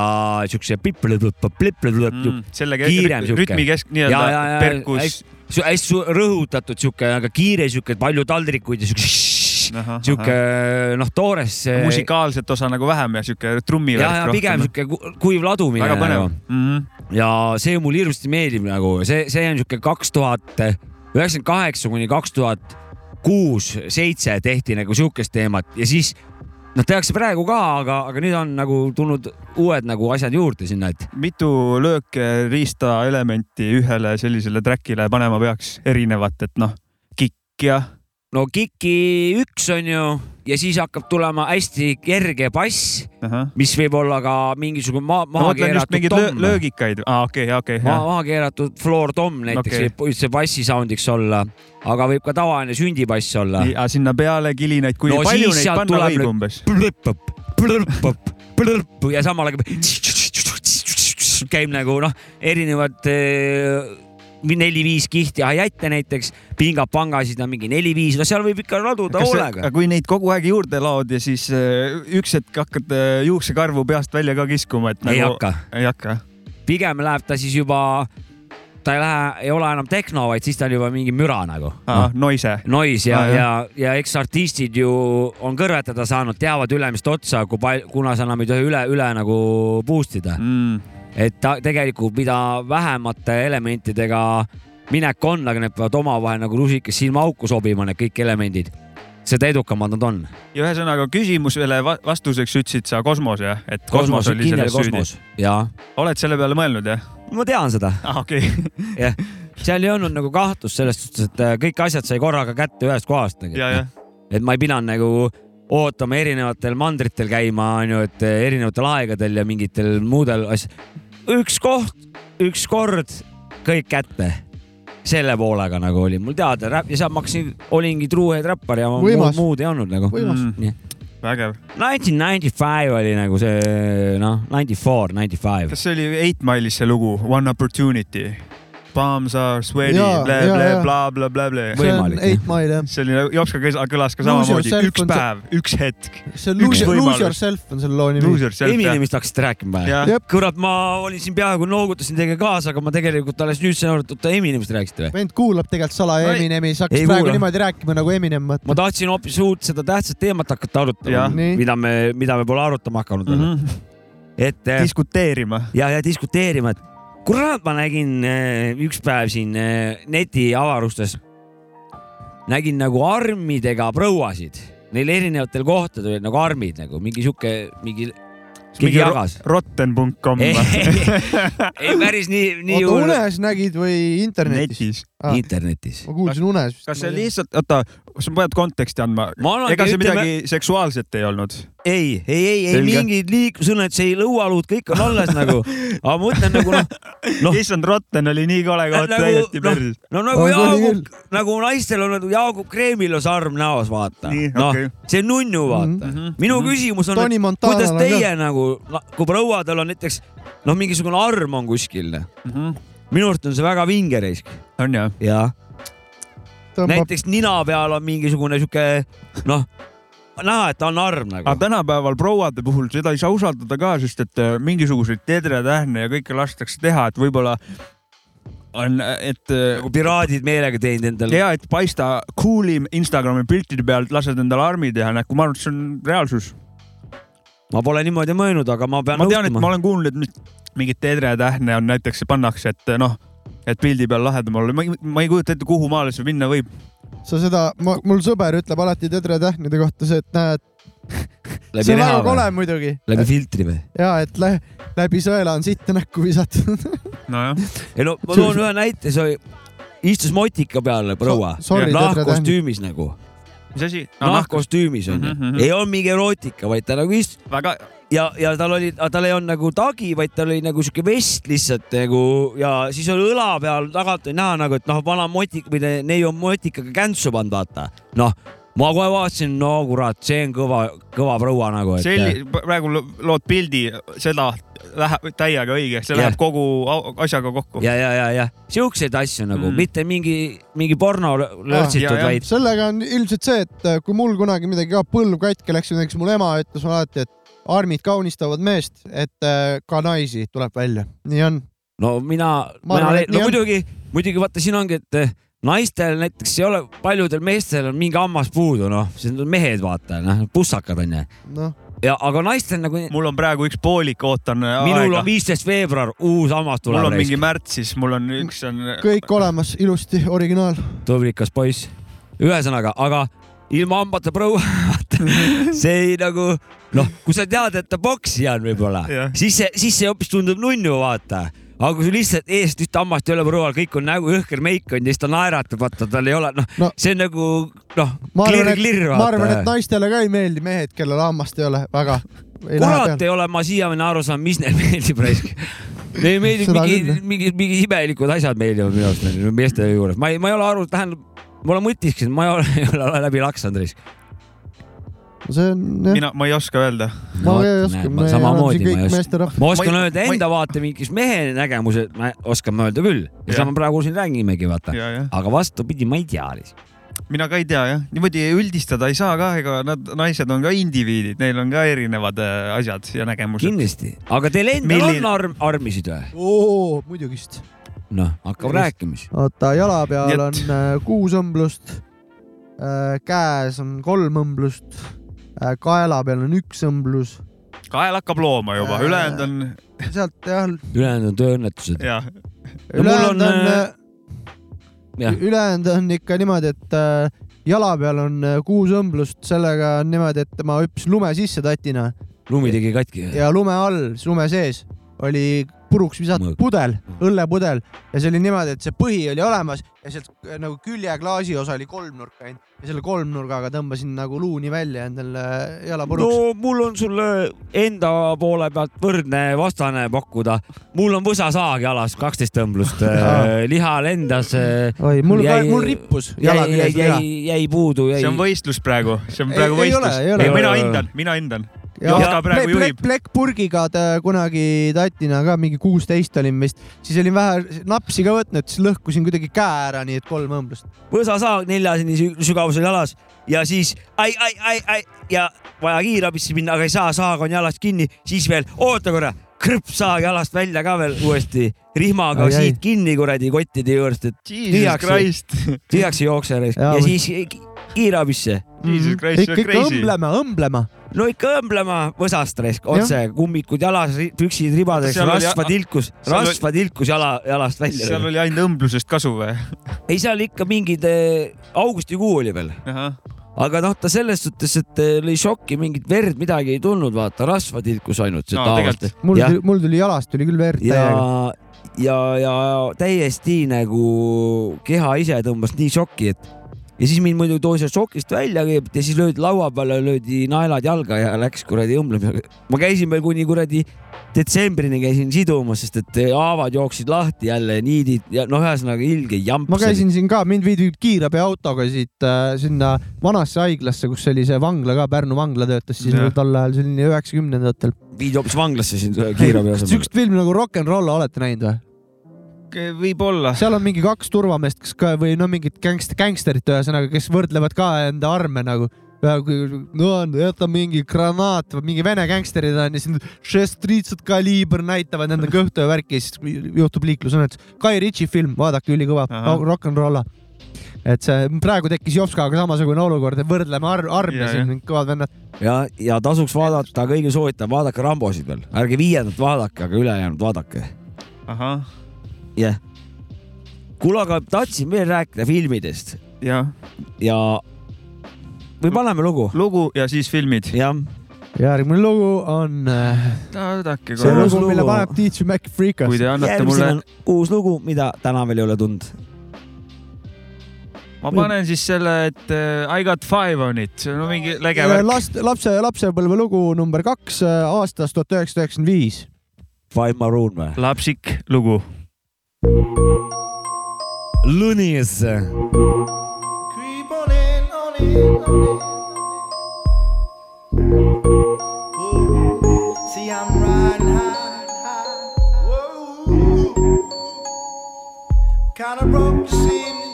siukse mm, selle kiirem siuke. rütmikesk, nii-öelda perkus. hästi rõhutatud siuke, aga kiire siuke, palju taldrikuid ja siukse sihuke noh, toores. Eh, musikaalset osa nagu vähem ja sihuke trummi. ja, ja pigem noh. sihuke kuiv ladumine. väga põnev mm. -hmm. ja see mulle hirmsasti meeldib nagu see, see on sihuke kaks tuhat üheksakümmend kaheksa kuni kaks tuhat kuus, seitse tehti nagu sihukest teemat ja siis noh, tehakse praegu ka, aga, aga nüüd on nagu tulnud uued nagu asjad juurde sinna, et mitu lööke riista elementi ühele sellisele track'ile panema peaks erinevat, et noh, kikk ja no Kiki üks on ju ja siis hakkab tulema hästi kerge bass, ahah. mis võib olla ka mingisugune maa, ma maha keeratud tomm. löögikaid, aa okei okay,, okei okay,, jah. maha keeratud floor tom näiteks okay. võib üldse bassi sound'iks olla, aga võib ka tavaline sündibass olla. ja sinna peale kilinaid, kui No palju neid panna võib umbes? plõpõp, plõpõp, plõpõp ja samal ajal käib nagu noh, erinevad eh, neli-viis kihti hi-hat'e näiteks, pingap-pangasid on mingi neli-viis, no seal võib ikka laduda hoolega. kui neid kogu aeg juurde laod ja siis äh, üks hetk hakkad äh, juuksekarvu peast välja ka kiskuma, et ei nagu hakka, ei hakka. pigem läheb ta siis juba, ta ei lähe, ei ole enam tehno, vaid siis ta on juba mingi müra nagu no.. noise. Noise ja Aa,, ja, ja eks artistid ju on kõrvetada saanud, teavad ülemist otsa, kui palju, kuna sa enam ei tohi üle, üle nagu boost ida Mm. Et ta tegelikult, mida vähemate elementidega minek on, aga need peavad omavahel nagu rusikas silmaauku sobima, need kõik elemendid, seda edukamad nad on. ja ühesõnaga küsimusele va- vastuseks ütlesid sa kosmos jah, et kosmos, kosmos, oli selles süüdi. kosmos ja oled selle peale mõelnud jah? ma tean seda, ah,. okei okay. [laughs] jah, seal ei olnud nagu kahtlust selles suhtes, et äh, kõik asjad sai korraga kätte ühest kohast nagu.. et ma ei pidanud nagu ootama erinevatel mandritel käima, onju, et eh, erinevatel aegadel ja mingitel muudel asjadel. Üks koht, üks kord, kõik kätte. selle poolega nagu oli mul teada räpp ja seal ma hakkasin, olingi true head räppar ja muud, Võimas. muud ei olnud nagu. Võimas. vägev. 1995 oli nagu see noh, 94, 95. kas see oli Eight Mile'is see lugu One Opportunity? Palms are sweaty, Jaa, bla jaa, bla jaa. bla bla bla bla. see on Võimalik, Eight Mile jah. see oli nagu Jopska kõlas ka samamoodi, üks päev, üks hetk. see on Lose, lose Yourself on selle loo nimi. Eminemist hakkasite rääkima või? kurat, ma olin siin peaaegu noogutasin teiega kaasa, aga ma tegelikult alles nüüd sain aru, et oota Eminemist rääkisite või? vend kuulab tegelikult salaja Eminemi, sa ei hakkasid praegu kuula. niimoodi rääkima nagu Eminem, ma tahtsin hoopis uut seda tähtsat teemat hakata arutama mida me, mida me pole arutama hakanud veel mm. -hmm. et eh, diskuteerima. ja, ja diskuteerima, et kurat, ma nägin eh, üks päev siin eh, netiavarustes, nägin nagu armidega prouasid, neil erinevatel kohtadel olid nagu armid nagu mingi sihuke, mingi, keegi jagas. Rotten.com [laughs] ei, ei päris nii, nii hull. unes nägid või internetis? Ah. internetis. ma kuulsin unes. kas see? lihtsalt, oota, sa pead konteksti andma. ega see ütleme, midagi seksuaalset ei olnud? ei, ei, ei, ei mingid liiklusõnned, see ei lõualuud, kõik on alles nagu, [laughs] aga ma mõtlen nagu noh, noh, issand, Rotten oli nii kole koht, Nagu- täiesti noh, perses. no nagu Jaagup, nagu naistel on nagu Jaagup Kreemilus arm näos, vaata. Noh okei., see on nunnu, vaata. Mhm. minu küsimus on, kuidas on teie nagu, kui prouadel on näiteks noh, mingisugune arm on kuskil, minu arust on see väga vinge reisk on jah? ja tõmbab, näiteks nina peal on mingisugune sihuke noh, näha, et ta on arm nagu aga. tänapäeval prouade puhul seda ei saa usaldada ka, sest et äh, mingisuguseid tedretähne ja kõike lastakse teha, et võib-olla on, et äh, nagu piraadid meelega teinud endale. hea, et paista cool'im Instagrami piltide pealt, lased endale armi teha, näed, kui ma arvan, et see on reaalsus. Ma pole niimoodi mõelnud, aga ma pean ma tean, et ma olen kuulnud, et mingit tedretähne on näiteks pannakse, et noh, et pildi peal lahedam olla, ma ei, kujuta ette, kuhu maale see minna võib. sa seda, mul sõber ütleb alati tedretähnide kohta see, et näed, läbi see on väga kole muidugi. läbi filtri või? ja et lä läbi sõela on sitta näkku visatud. nojah, ei no ma toon ühe näite, see oli, istus motika peal proua So- tedretähn. nahkkostüümis nagu, mis asi? nahkkostüümis onju Mhm, mhm. ei olnud mingi erootika, vaid ta nagu istus väga, ja, ja tal oli, tal ei olnud nagu tagi, vaid tal oli nagu siuke vest lihtsalt nagu ja siis oli õla peal tagant oli näha nagu, et noh, vana motik või neiu motikaga käntsu pannud, vaata. noh, ma kohe vaatasin, no kurat, see on kõva, kõva proua nagu, et selli-, praegu lo- lood pildi, seda läheb täiega õige, see Jah. läheb kogu asjaga kokku. ja, ja, ja, ja siukseid asju nagu Mm. mitte mingi, mingi porno lö- lörtsitud ja, ja. vaid sellega on ilmselt see, et äh, kui mul kunagi midagi ka põlv katki läks, näiteks mul ema ütles alati, et armid kaunistavad meest, et äh, ka naisi tuleb välja, nii on. no mina, mina no muidugi, muidugi vaata, siin ongi, et naistel näiteks ei ole, paljudel meestel on mingi hammas puudu, noh, siis on mehed, vaata, noh, pussakad onju. noh, ja, aga naistel nagu, mul on praegu üks poolik, ootan minul aega on. viisteist veebruar, uus hammas mul tuleb on. mingi märtsis, mul on üks on. kõik olemas, ilusti, originaal. tublikas poiss. ühesõnaga, aga ilma hambata proua, [laughs] see ei nagu noh, kui sa tead, et ta poksija on võib-olla siis see, siis see hoopis tundub nunnu, vaata. Aga kui sul lihtsalt eest ühte hammast ei ole proual, kõik on nägu jõhker meik on ja siis ta naeratab, vaata tal ei ole, noh No. no,, see on nagu noh, ma arvan, klirr, et, klirr, ma arvan, et naistele ka ei meeldi mehed, kellel hammast ei ole, väga. kurat ei ole ma siiamaani aru saanud, mis neile [laughs] meeldib raisk. Neile meeldib mingi mingi, mingi imelikud asjad meeldivad minu arust meeste juures, ma ei, ma ei ole aru, tähendab, ma olen mõtisklenud, ma ei ole, [laughs] ei ole läbi laksanud raisk. See on jah, mina, ma ei oska öelda. ma ei oska, me oleme samamoodi siin ma kõik ei oska. meesterahvad. ma oskan Ma öelda ma ei- enda vaatevinklist mehe nägemuse, ma oskan ma öelda küll seda me praegu siin räägimegi, vaata. aga vastupidi, ma ei tea. mina ka ei tea jah, niimoodi üldistada ei saa ka, ega nad, naised on ka indiviidid, neil on ka erinevad äh, asjad ja nägemused. kindlasti, aga teil endal Milline- on arm, armisid või? oo, muidugist. noh, hakkab rääkima siis. oota, jala peal et- on äh, kuus õmblust, käes on kolm õmblust, kaela peal on üks õmblus, kael hakkab looma juba, Äh. ülejäänud on sealt jah, ülejäänud on tööõnnetused. ülejäänud on, on, äh, ülejäänud on ikka niimoodi, et äh, jala peal on äh, kuus õmblust, sellega on niimoodi, et ma hüppasin lume sisse tatina. Lumi tegi katki. ja lume all, lume sees oli puruks visatud pudel, õllepudel. Ja see oli niimoodi, et see põhi oli olemas ja sealt äh, nagu küljeklaasi osa oli kolmnurk ainult ja selle kolmnurgaga tõmbasin nagu luuni välja endale jala puruks no mul on sulle enda poole pealt võrdne vastane pakkuda. mul on võsasaag jalas, kaksteist tõmblust, [laughs] liha lendas. oi, mul ka, mul rippus jala jäi, jäi, küljes viga. jäi, jäi puudu, jäi see on. võistlus praegu, see on Ei- praegu ei võistlus. mina hindan, mina hindan. ja Jotka praegu plek- juhib. plek- plekkpurgiga ta kunagi tatina ka mingi kuusteist olin vist, siis olin vähe napsi ka võtnud, siis lõhkusin kuidagi käe ära, nii et kolm õmblust. võsasaag neljaseni sü- sügavusel jalas ja siis ai, ai, ai, ai ja vaja kiirabisse minna, aga ei saa, saag on jalast kinni, siis veel oota korra, krõpsaag jalast välja ka veel uuesti rihmaga Ai, ai. siit kinni kuradi kottide juurest, et Tühjaks- [laughs] tühjaks ei jookse ja, ja või- siis ki- kiirabisse. Jesus Christ, see ikka, on crazy. õmblema, õmblema. No ikka õmblema võsast raisk, otse kummikud jalas, püksid ribades, rasva tilkus, rasva tilkus jala, jalast välja seal. oli ainult õmblusest kasu või? [laughs] ei, seal ikka mingid, augustikuu oli veel, aga noh, ta selles suhtes, et eh, lõi šokki, mingit verd, midagi ei tulnud, vaata, rasva tilkus ainult. No, mul Jah., mul tuli jalast tuli küll verd ja täiega., ja, ja täiesti nagu keha ise tõmbas nii šokki, et ja siis mind muidugi toodi sealt šokist välja kõigepealt ja siis löödi laua peale, löödi naelad jalga ja läks kuradi õmblemisega. ma käisin veel kuni kuradi detsembrini käisin sidumas, sest et haavad jooksid lahti jälle, niidid ja noh, ühesõnaga ilge jamp. ma käisin siin ka, mind viidi kiirabiautoga siit äh, sinna vanasse haiglasse, kus oli see vangla ka, Pärnu vangla töötas siis nagu tol ajal, see oli üheksakümnendatel. viidi hoopis vanglasse siin kiirabi asemel. siukest filmi nagu Rock n Roll olete näinud või? võib-olla. seal on mingi kaks turvameest, kes ka või no mingid gängst-, gängsterit ühesõnaga, kes võrdlevad ka enda arme nagu no on, jäta mingi granaat või mingi vene gängsterid on ja siis šestriitsad kaliiber näitavad enda [laughs] kõhtu ja värki ja siis juhtub liiklusõnnetus. Kai Ritchie film, vaadake, ülikõva, rock n roll. et see praegu tekkis Jopskaga samasugune olukord, et võrdleme ar arme siin, kõvad vennad. ja, ja tasuks vaadata, kõigil soovitan, vaadake Rambosid veel, ärge viiendat vaadake, aga ülejäänud vaadake. ahah jah. kuule, aga tahtsin veel rääkida filmidest jah, ja või paneme lugu? lugu ja siis filmid. jah, järgmine lugu on äh, vaadake see lugu, lugu. mille paneb DJ Mac Freekas kui. te annate järgmisena mulle, on uus lugu, mida täna veel ei ole tundnud. ma panen siis selle, et uh, I got five on it, see on mingi lege värk. last, lapse, lapsepõlve lugu number kaks äh, aastast tuhat üheksasada üheksakümmend viis. Five Maroon või? lapsik lugu. Lunis. Creep on in, on in. Whoa. Kinda broke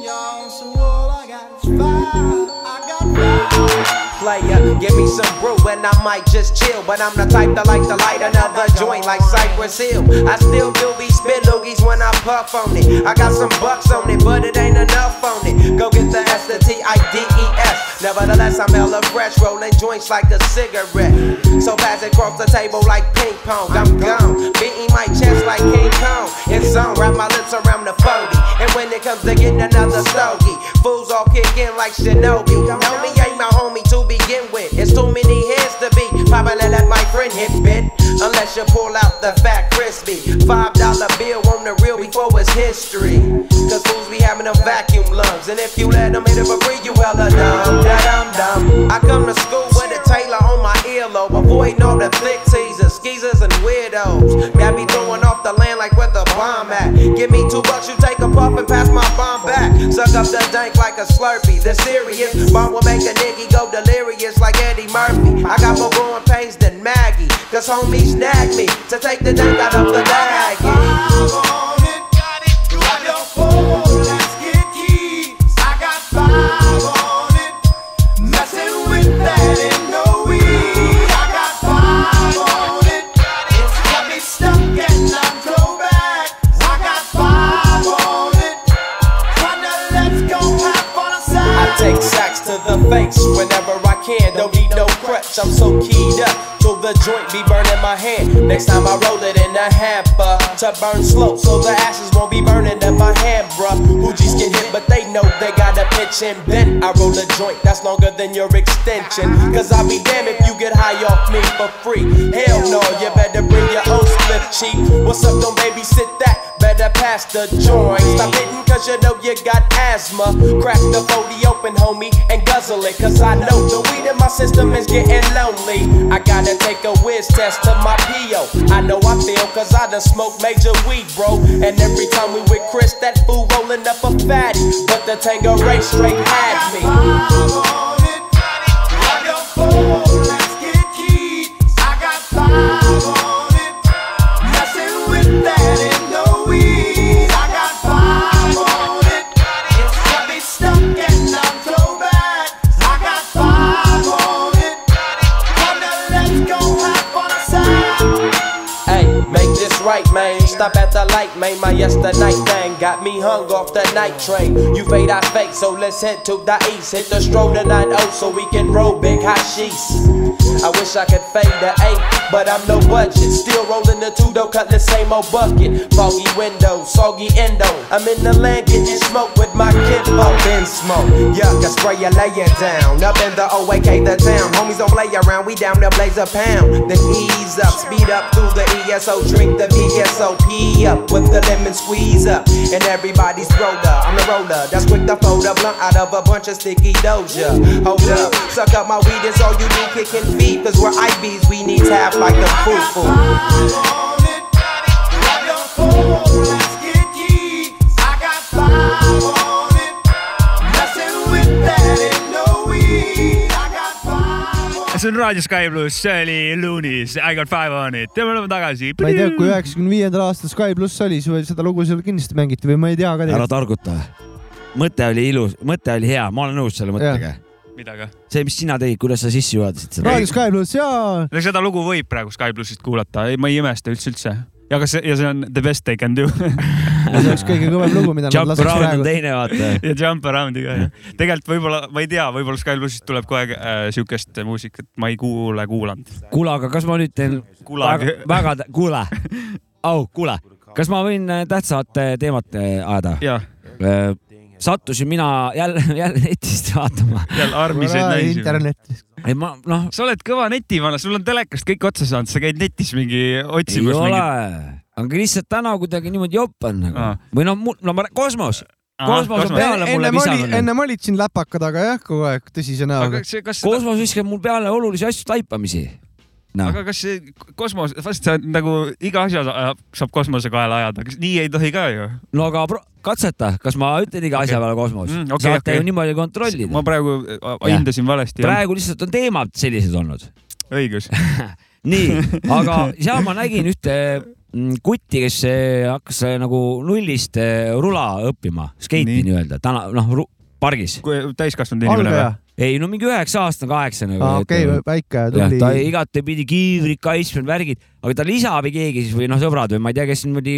y'all. So all I got is five. I got five. Player. Give me some brew and I might just chill. But I'm the type that like to light another joint like Cypress Hill. I still do be spit loogies when I puff on it. I got some bucks on it, but it ain't enough on it. Go get the S, the T, I, D, E, S. Nevertheless, I'm hella fresh, rolling joints like a cigarette. So pass it across the table like ping pong. I'm gone, beating my chest like King Kong. It's on, wrap my lips around the 40. And when it comes to getting another stogie, fools all kick in like Shinobi. Know me Too many heads to be. Probably let my friend hit bit. Unless you pull out the fat crispy. Five dollar bill on the real before it's history. Cause fools be having them vacuum lungs. And if you let them hit it for free, you hella dumb. I come to school with a Taylor on my earlobe. Avoiding all the flick teasers, skeezers, and weirdos. Got me throwing off the land like where the bomb at. Give me two bucks, you take a Suck up the dank like a slurpee. The serious bomb will make a nigga go delirious like Eddie Murphy. I got more growing pains than Maggie. Cause homies snagged me to take the dank out of the bag. Face whenever I can. Don't need no crutch, I'm so keyed up. The joint be burning my hand. Next time I roll it in a hamper to burn slow, so the ashes won't be burning in my hand, bruh. Hoogies get hit, but they know they gotta pitch and bend. I roll a joint that's longer than your extension. Cause I'll be damned if you get high off me for free. Hell no, you better bring your own split cheap. What's up, don't babysit that? Better pass the joint. Stop hitting cause you know you got asthma. Crack the 40 open, homie, and guzzle it. Cause I know the weed in my system is getting lonely. I gotta take a whiz test to my PO. I know I feel cause I done smoked major weed, bro. And every time we with Chris, that fool rolling up a fatty. But the Tango Ray straight had me. Hey, right, man. Stop at the light, man. My yesterday thing got me hung off the night train. You fade, I fake, so let's head to the east. Hit the stroll to 9 so we can roll big hot sheets. I wish I could fade the 8, but I'm no budget. Still rolling the two, though, cut the same old bucket. Foggy window, soggy endo. I'm in the land getting smoke with my kinfolk. Up in smoke, yuck, I spray you, lay it down. Up in the OAK, the town. Homies don't play around, we down there blaze a pound. Then ease up, speed up through the ESO, drink the VSOP up with the lemon squeeze up. And everybody's roller, I'm the roller. That's quick to fold a blunt out of a bunch of sticky doja. Hold up, suck up my weed, it's all you do, kicking feet. Cause we're IBs, we need tap like the foo foo. See on Raadio Sky pluss, see oli Loonis, I got five on it ja me oleme tagasi. ma ei tea, kui üheksakümne viiendal aastal Sky pluss oli, siis seda lugu seal kindlasti mängiti või ma ei tea ka ära targuta. mõte oli ilus, mõte oli hea, ma olen nõus selle mõttega. midagi. see, mis sina tegid, kuidas sa sisse juhatasid seda. raadio Sky pluss ja seda lugu võib praegu Sky plussist kuulata, ma ei imesta üldse üldse. Ja kas see, ja see on the best they can do [laughs] see oleks kõige kõvem lugu, mida nad Jump laseks around on praegu. teine, vaata. [laughs] ja Jump Around'i ka jah. tegelikult võib-olla, ma ei tea, võib-olla Sky plussist tuleb kohe äh, siukest muusikat, ma ei kuule, kuulanud. kuule, aga kas ma nüüd teen Kuulage. väga, väga, kuule, [laughs] au, kuule, kas ma võin äh, tähtsat äh, teemat äh, ajada? ja, sattusin mina jälle, jälle netist vaatama. seal armiseid naisi. internetis. ei ma noh, sa oled kõva netivana, sul on telekast kõik otsa saanud, sa käid netis mingi ei otsimas ole aga lihtsalt täna kuidagi niimoodi jopp on nagu Aa.. või noh, no ma, kosmos, kosmos on peale mulle visanud. ennem olid siin läpaka taga jah, kogu aeg tõsise näoga aga. kosmos viskab mul peale olulisi asju taipamisi. Noh. aga kas see kosmos, vast sa nagu iga asja sa- saab kosmose kaela ajada, kas nii ei tohi ka ju? no aga pro- katseta, kas ma ütlen iga asja Okei. peale kosmos Mm, okay,? saate okei. ju niimoodi kontrollida ma. praegu äh, hindasin valesti. praegu lihtsalt on teemad sellised olnud. õigus. [laughs] nii, aga [laughs] seal ma nägin ühte mm, kutti, kes eh, hakkas nagu nullist rula õppima, skeiti Nii. nii-öelda, täna noh, pargis. täiskasvanud inimene või?? Ei no mingi üheksa aastane, kaheksa nagu. okei, väike jah, ta tubli. igatepidi kiivrid kaitsnud, värgid, aga tal isa või keegi siis või noh, sõbrad või ma ei tea, kes niimoodi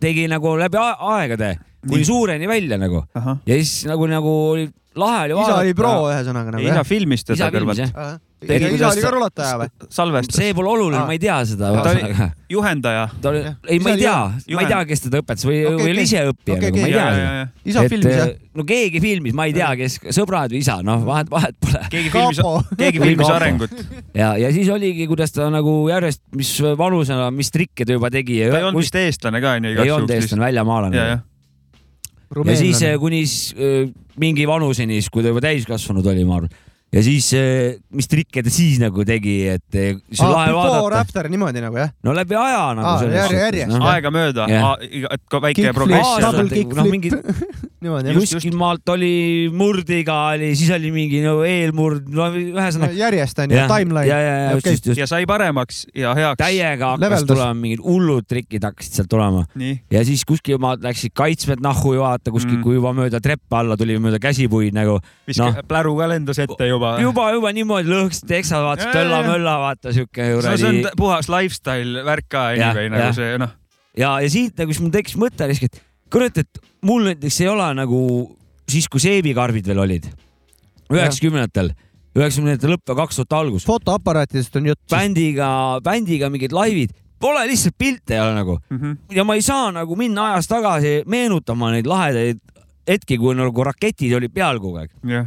tegi nagu läbi aegade kuni suureni välja nagu ahah, ja siis nagu, nagu oli lahe oli isa oli pro. ühesõnaga nagu isa filmis teda kõrvalt. isa oli ka rulataja või? salvestas, see pole oluline, Aa. ma ei tea seda. ta oli juhendaja. ta oli ei, ma ei tea ma ei tea, kes teda õpetas või okay,, või oli ise õppija Okei, nagu, ma ei tea seda. isa filmis jah? no keegi filmis, ma ei tea, kes, sõbrad või isa, noh, vahet, vahet pole. keegi filmis keegi Või filmis arengut. ja, ja siis oligi, kuidas ta nagu järjest, mis vanusena, mis trikke ta juba tegi ja ta ei olnud vist eestlane ka onju ei olnud eestlane, väljamaalane ja, siis eh, kuni eh, mingi vanuseni, siis kui ta juba täiskasvanud oli, ma arvan. Ja siis, mis trikke ta siis nagu tegi, et eh, see on lahe before vaadata. after niimoodi nagu jah? no läbi aja nagu Aa, selles järje- suhtes, noh. aegamööda Jah., et ka väike progress noh, mingi-. [laughs] kuskil maalt oli murdiga oli, siis oli mingi no eelmurd, no ühesõnaga. järjest on ju, timeline. ja, ja, ja Okei. just, just. ja sai paremaks ja heaks. täiega hakkas Leveldas. tulema mingid hullud trikid hakkasid sealt tulema ja siis kuskil maalt läksid kaitsmed nahhu ja vaata kuskil Mm. kui juba mööda treppe alla tuli mööda käsipuid nagu viska no., pläru ka lendas ette juba. juba, juba niimoodi Ja, ja, ja. tölla-mölla, vaata siuke no see on kuradi puhas lifestyle värk ka anyway, nagu see noh, ja, ja siit nagu siis mul tekkis mõte lihtsalt, et kurat, et mul näiteks ei ole nagu siis, kui seebikarbid veel olid, üheksakümnendatel, üheksakümnendate lõpp ja kaks tuhat algus, fotoaparaatidest on jutt. bändiga, bändiga mingid laivid, pole lihtsalt pilte ei ole nagu Mhm. ja ma ei saa nagu minna ajas tagasi meenutama neid lahedaid hetki, kui nagu raketid olid peal kogu aeg. jah.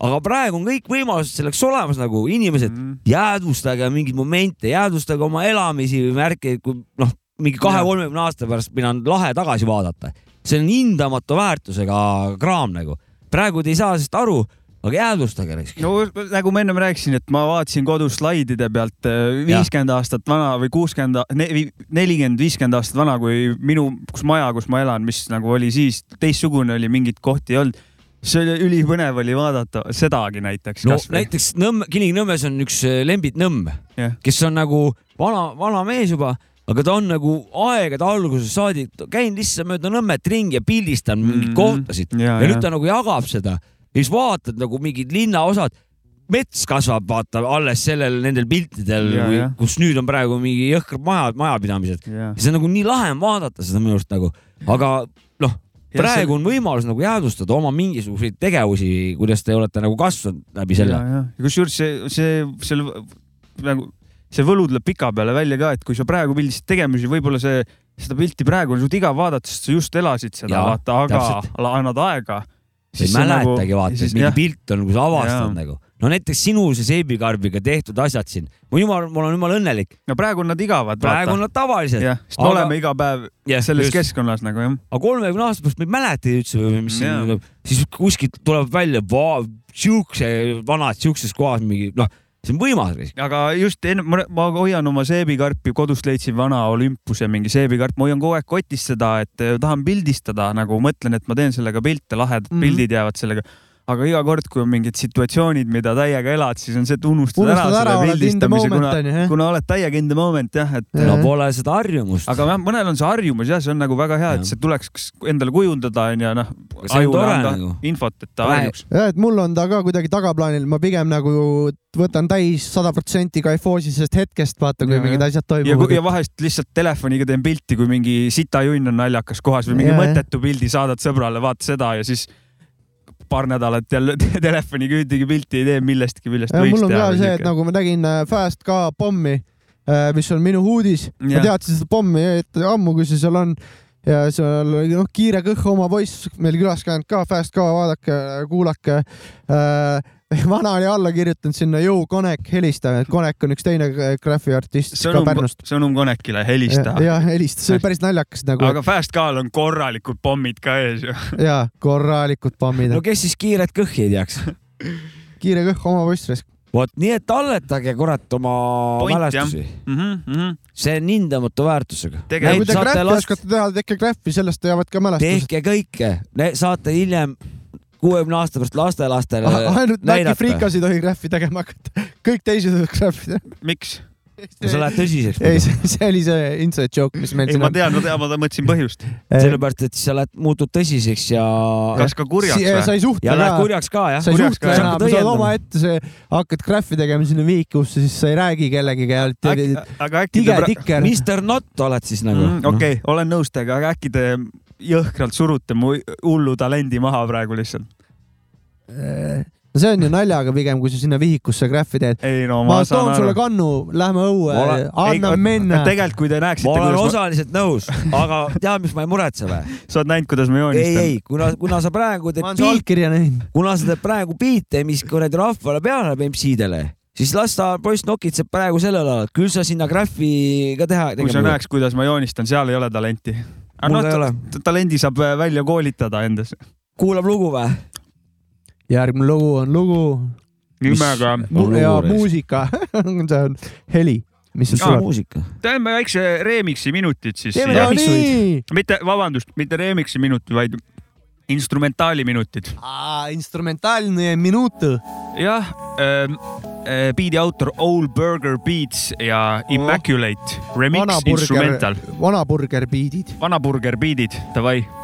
Aga praegu on kõik võimalused selleks olemas nagu inimesed, Mhm. jäädvustage mingeid momente, jäädvustage oma elamisi või märke, kui noh, mingi kahe-kolmekümne aasta pärast meil on lahe tagasi vaadata. see on hindamatu väärtusega kraam nagu. praegu te ei saa sellest aru, aga jäädvustage raisk. no nagu ma ennem rääkisin, et ma vaatasin kodus slaidide pealt äh, viiskümmend aastat vana või kuuskümmend, nelikümmend, viiskümmend aastat vana, kui minu, kus maja, kus ma elan, mis nagu oli siis teistsugune oli, mingeid kohti ei olnud. See oli ülipõnev oli vaadata sedagi näiteks no kasvõi. näiteks Nõmme, Kilingi-Nõmmes on üks äh, Lembit Nõmm, Jah. kes on nagu vana, vana mees juba, aga ta on nagu aegade algusest saadik käinud lihtsalt mööda Nõmmet ringi ja pildistanud mingeid Mhm. kohtasid ja, ja nüüd ta nagu jagab seda ja siis vaatad nagu mingid linnaosad, mets kasvab, vaata alles sellel, nendel piltidel Ja,, ja. kus nüüd on praegu mingi jõhkrad maja, majapidamised. ja. see on nagu nii lahe on vaadata seda minu arust nagu, aga noh, Ja praegu on võimalus nagu jäädvustada oma mingisuguseid tegevusi, kuidas te olete nagu kasvanud läbi selle. ja, ja kusjuures see, see, selle nagu see võlu tuleb pikapeale välja ka, et kui sa praegu pildistasid tegemisi, võib-olla see, seda pilti praegu on suht igav vaadata, sest sa just elasid seda, vaata, aga täpselt. annad aega. ei mäletagi vaata, et mingi pilt on, kui sa avastad Jaa. nagu. No näiteks sinu see seebikarbiga tehtud asjad siin, ma jumal, ma olen jumala õnnelik, no praegu on nad igavad. praegu on nad tavalised. jah, sest me Aga- oleme iga päev Jah, selles just. keskkonnas nagu jah. aga kolmekümne aasta pärast ma ei mäleta üldse mis Jaa. siin, siis kuskilt tuleb välja, siukse vanad siukses kohas mingi noh, see on võimas. aga just enne, ma, hoian oma seebikarpi, kodust leidsin vana Olympuse mingi seebikarp, ma hoian kogu aeg kotis seda, et eh, tahan pildistada nagu mõtlen, et ma teen sellega pilte, lahedad mm. -hmm. pildid jäävad sellega. Aga iga kord, kui on mingid situatsioonid, mida täiega elad, siis on see, et unustad unustad ära ära, selle pildistamise, kuna, kuna oled täiega in the moment jah, et no pole seda harjumust. aga jah, mõnel on see harjumus jah, see on nagu väga hea, et see tuleks endale kujundada onju, noh, nagu. infot, et ta harjuks. jah, et mul on ta ka kuidagi tagaplaanil, ma pigem nagu võtan täis sada protsenti kaifoosi sellest hetkest, vaata, kui Ja, mingid ja. asjad ja, toimuvad ja. vahest lihtsalt telefoniga teen pilti, kui mingi sitajunn on naljakas kohas või mingi ja. mõttetu pildi saadad sõbrale, vaata seda ja siis paar nädalat jälle [laughs] telefoniga ühtegi pilti ei tee millestki, millest ja võiks mul on teha ka see, et nagu ma nägin äh, Fast ka pommi, mis on minu uudis, ma teadsin seda pommi et ammu, kui see seal on. Ja seal oli noh, kiire kõh oma poiss meil külas käinud ka, Fast ka, vaadake, kuulake. Äh,. [laughs] vana oli alla kirjutanud sinna Joe Konek, helista, et Konek on üks teine graffi artist ka sõnum Pärnust., sõnum Konekile, helista. ja helista, see oli päris naljakas nagu aga Fast Cal on korralikud pommid ka ees ju. [laughs] ja korralikud pommid no, kes siis kiiret kõhki ei teaks? [laughs] kiire kõh oma poiss, vot nii, et talletage kurat oma Point, mälestusi. mm. -hmm, mm -hmm. see on hindamatu väärtusega. Kui te graffi oskate teha, tehke graffi, sellest jäävad ka mälestused. tehke kõike, saate hiljem kuuekümne aasta pärast lastelastele ainult Nike. Freekas ei tohi graffi tegema hakata, kõik teised võivad graffi teha. miks? sa lähed tõsiseks. ei, see oli see inside joke, mis meil ei, siin ma on. tean, ma tean, ma mõtlesin põhjust. sellepärast, et sa lähed, muutud tõsiseks ja, kas ka kurjaks sa või? ei suhtle ja lähed ka, kurjaks ka jah sa ei suhtle ka, enam, sa oled omaette, see, hakkad graffi tegema sinna vihikusse, siis sa ei räägi kellegagi ja oled aga äkki tige tikker. Mr Not oled siis nagu Mm, okei okay,, olen nõus teiega, aga äkki te jõhkralt surute mu hullu talendi maha praegu lihtsalt? no see on ju naljaga pigem, kui sa sinna vihikusse graffi teed. ei no ma ma, toon sulle kannu, lähme õue Ma olen-, anna minna. tegelikult, kui te näeksite, ma olen kuidas osaliselt nõus, aga tead, mis ma ei muretse või? ma, sa oled näinud, kuidas ma ei, joonistan. ei, kuna, kuna sa praegu teed ma olen su allkirja näinud. kuna sa teed praegu biite, mis kuradi rahvale peale läheb MC-dele, siis las ta poiss nokitseb praegu sellel alal, küll sa sinna graffi ka teha. kui sa näeks, kuidas ma joonistan, seal ei ole talenti. Mul ei ole. noh, talendi saab äh, välja koolitada endas. kuulab lugu või? järgmine lugu on lugu nimega, ja muusika, [laughs] see on heli, mis sealt Aa, tuleb. muusika. teeme väikse remix'i minutid siis. Teeme no remix'i nii, mitte, vabandust, mitte remix'i minutid, vaid instrumentaali minutid. instrumentaalne minut. jah ähm,, äh, biidi autor Old Burger Beats ja Immaculate remix vana instrumental burger, vana burger beat'id. vana burger biidid, davai.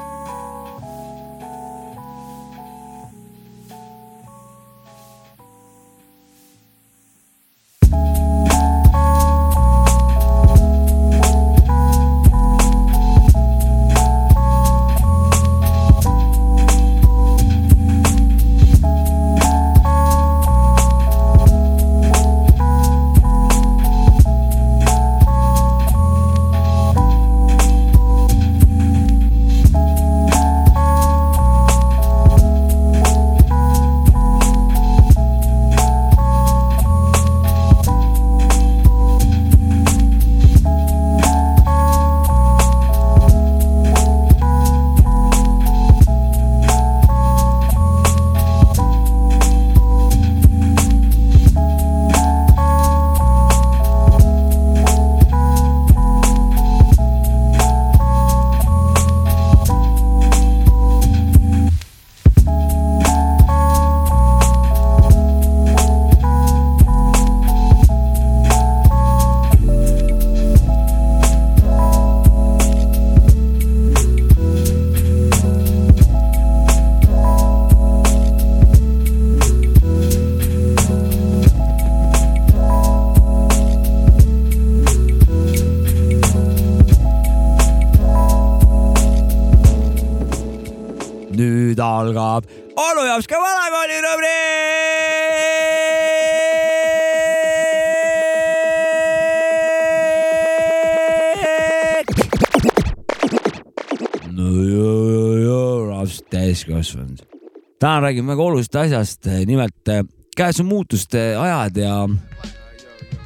Räägime väga olulisest asjast, nimelt eh, käes on muutuste ajad ja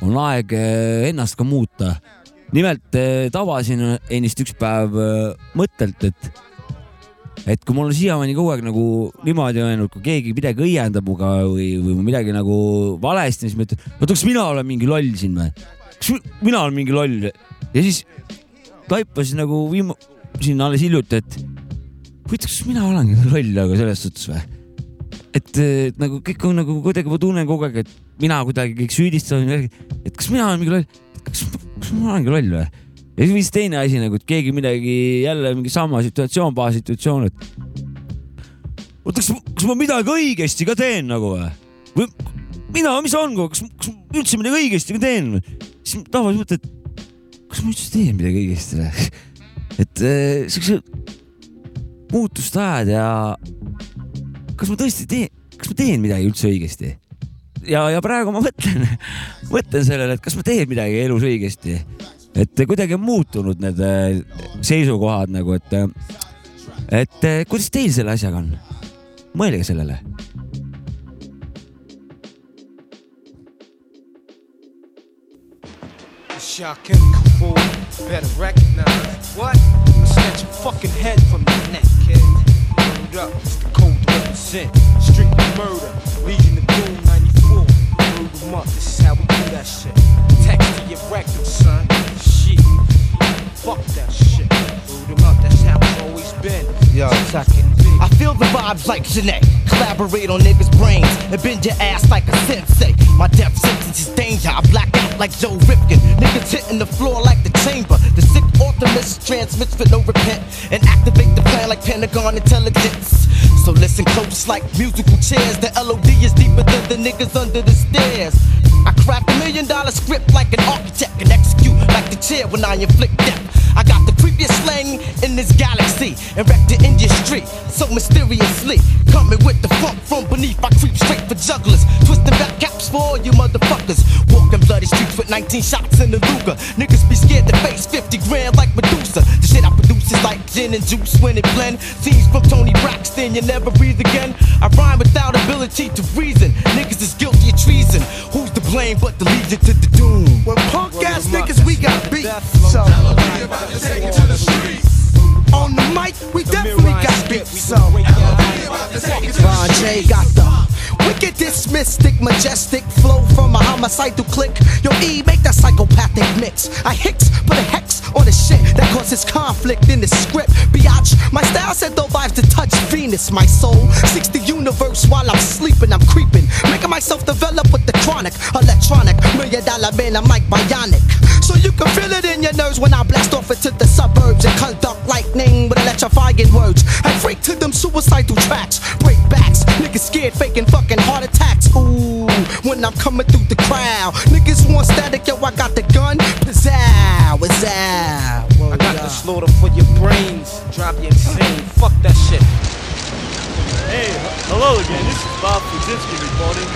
on aeg eh, ennast ka muuta. nimelt eh, tabasin ennist üks päev mõttelt, et et kui mul on siiamaani kogu aeg nagu niimoodi öelnud, kui keegi midagi õiendab minuga või, või midagi nagu valesti, siis ma ütlen, oota, kas mina olen mingi loll siin või? kas mi- mina olen mingi loll? ja siis taipasin nagu viim-, siin alles hiljuti, et huvitav, kas mina olengi loll nagu selles suhtes või? Et nagu kõik on nagu kuidagi, ma tunnen kogu aeg, et mina kuidagi kõik süüdistan, et kas mina olen mingi loll, kas, kas ma olengi loll või? ja siis vist teine asi nagu, et keegi midagi jälle mingi sama situatsioon, baassituatsioon, et oota, kas, kas ma midagi õigesti ka teen nagu või? või mina, mis on, kas, kas ma üldse midagi õigesti ka teen? siis tavaliselt mõtlen, et kas ma üldse teen midagi õigesti või? et äh, siukse muutuste ajad ja kas ma tõesti teen, kas ma teen midagi üldse õigesti? ja, ja praegu ma mõtlen, [laughs] mõtlen sellele, et kas ma teen midagi elus õigesti et kuidagi on muutunud need äh, seisukohad nagu, et, et äh, kuidas teil selle asjaga on? mõelge sellele. Shock and cool, better recognize what? I snatch your fucking head from your neck, kid. Hold up, it's the to represent. Strictly murder, Legion of Doom 94. Murder them up. This is how we do that shit. Text to your rectum, son. Shit. Fuck that shit. Boot them up. That's how it's always been. Yo, second. I feel the vibes like Janae. Collaborate on niggas' brains and bend your ass like a sensei. My death sentence is danger. I black out like Joe Ripkin. Niggas hitting the floor like the chamber. The sick orthomus transmits for no repent and activate the plan like Pentagon intelligence. So listen close like musical chairs. The LOD is deeper than the niggas under the stairs. I craft a million dollar script like an architect and execute like the chair when I inflict death. I got the creepiest slang in this galaxy and wreck the industry so mysteriously. Coming with the funk from beneath, I creep straight for jugglers. Twisting back caps for all you motherfuckers. Walking bloody streets with 19 shots in the Luger. Niggas be scared to face 50 grand like Medusa. The shit I produce is like gin and juice when it blend. Scenes from Tony Braxton, you never breathe again. I rhyme without ability to reason. Niggas is guilty of treason. Who's to blame but the legion to the doom? Well, punk ass niggas, we got beat. So, mystic, majestic flow from a homicidal click. Yo, E, make that psychopathic mix. I hicks, put a hex shit that causes conflict in the script. Biatch, my style said though vibes to touch Venus, my soul. Seeks the universe while I'm sleeping, I'm creeping. Making myself develop with the chronic, electronic, million dollar man, I'm like bionic. So you can feel it in your nerves when I blast off into the suburbs and conduct lightning with electrifying words. I freak to them suicidal tracks, break backs, niggas scared, faking fucking heart attacks. Ooh, when I'm coming through the crowd, niggas want static, yo, I got the gun, pizzow, pizzow. I got the slaughter for your brains. Drive you insane. Fuck that shit. Hey, hello again. This is Bob Kuzinski reporting.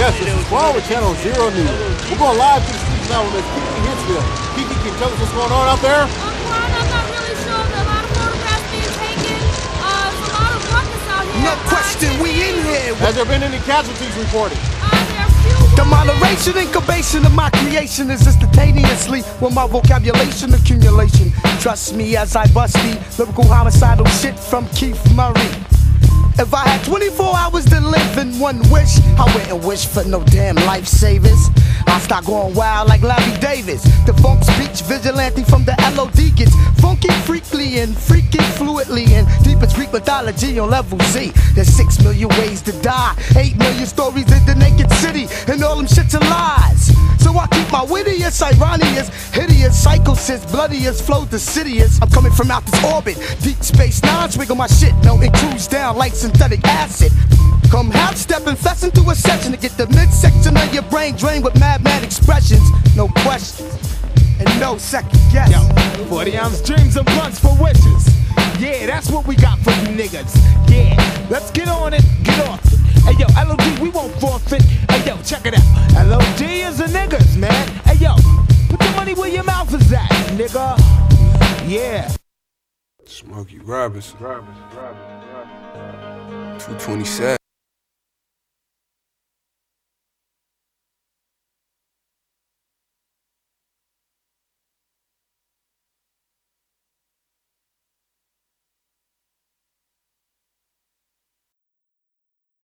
Yes, this is Paul with Channel Zero News. We're going live to the streets now with Kiki Hinsville. Kiki, can you tell us what's going on out there? No question, we in here. Has there been any casualties reported? The moderation incubation of my creation is instantaneously with my vocabulation accumulation. Trust me as I bust the lyrical homicidal shit from Keith Murray. If I had 24 hours to live in one wish, I wouldn't wish for no damn lifesavers. I start going wild like Larry Davis. The funk speech vigilante from the LOD gets funky freakly and freaky fluidly and deep as Greek mythology on level Z. There's six million ways to die, eight million stories in the naked city, and all them shits are lies. So I keep my wittiest, ironious, hideous, psychosis, bloodiest, flow decidious. I'm coming from out this orbit, deep space nine, swiggle my shit, melting cruise down like synthetic acid. Come half step and fess into a section to get the midsection of your brain drained with mad, mad expressions. No questions and no second guess. Yo, 40 ounce dreams and blunts for wishes. Yeah, that's what we got for you niggas. Yeah, let's get on it, get off it. Hey yo, LOD, we won't forfeit. Hey yo, check it out. LOD is the niggas, man. Hey yo, put the money where your mouth is at, nigga. Yeah. Smokey Robinson. Robinson, Robinson, Robinson. 227.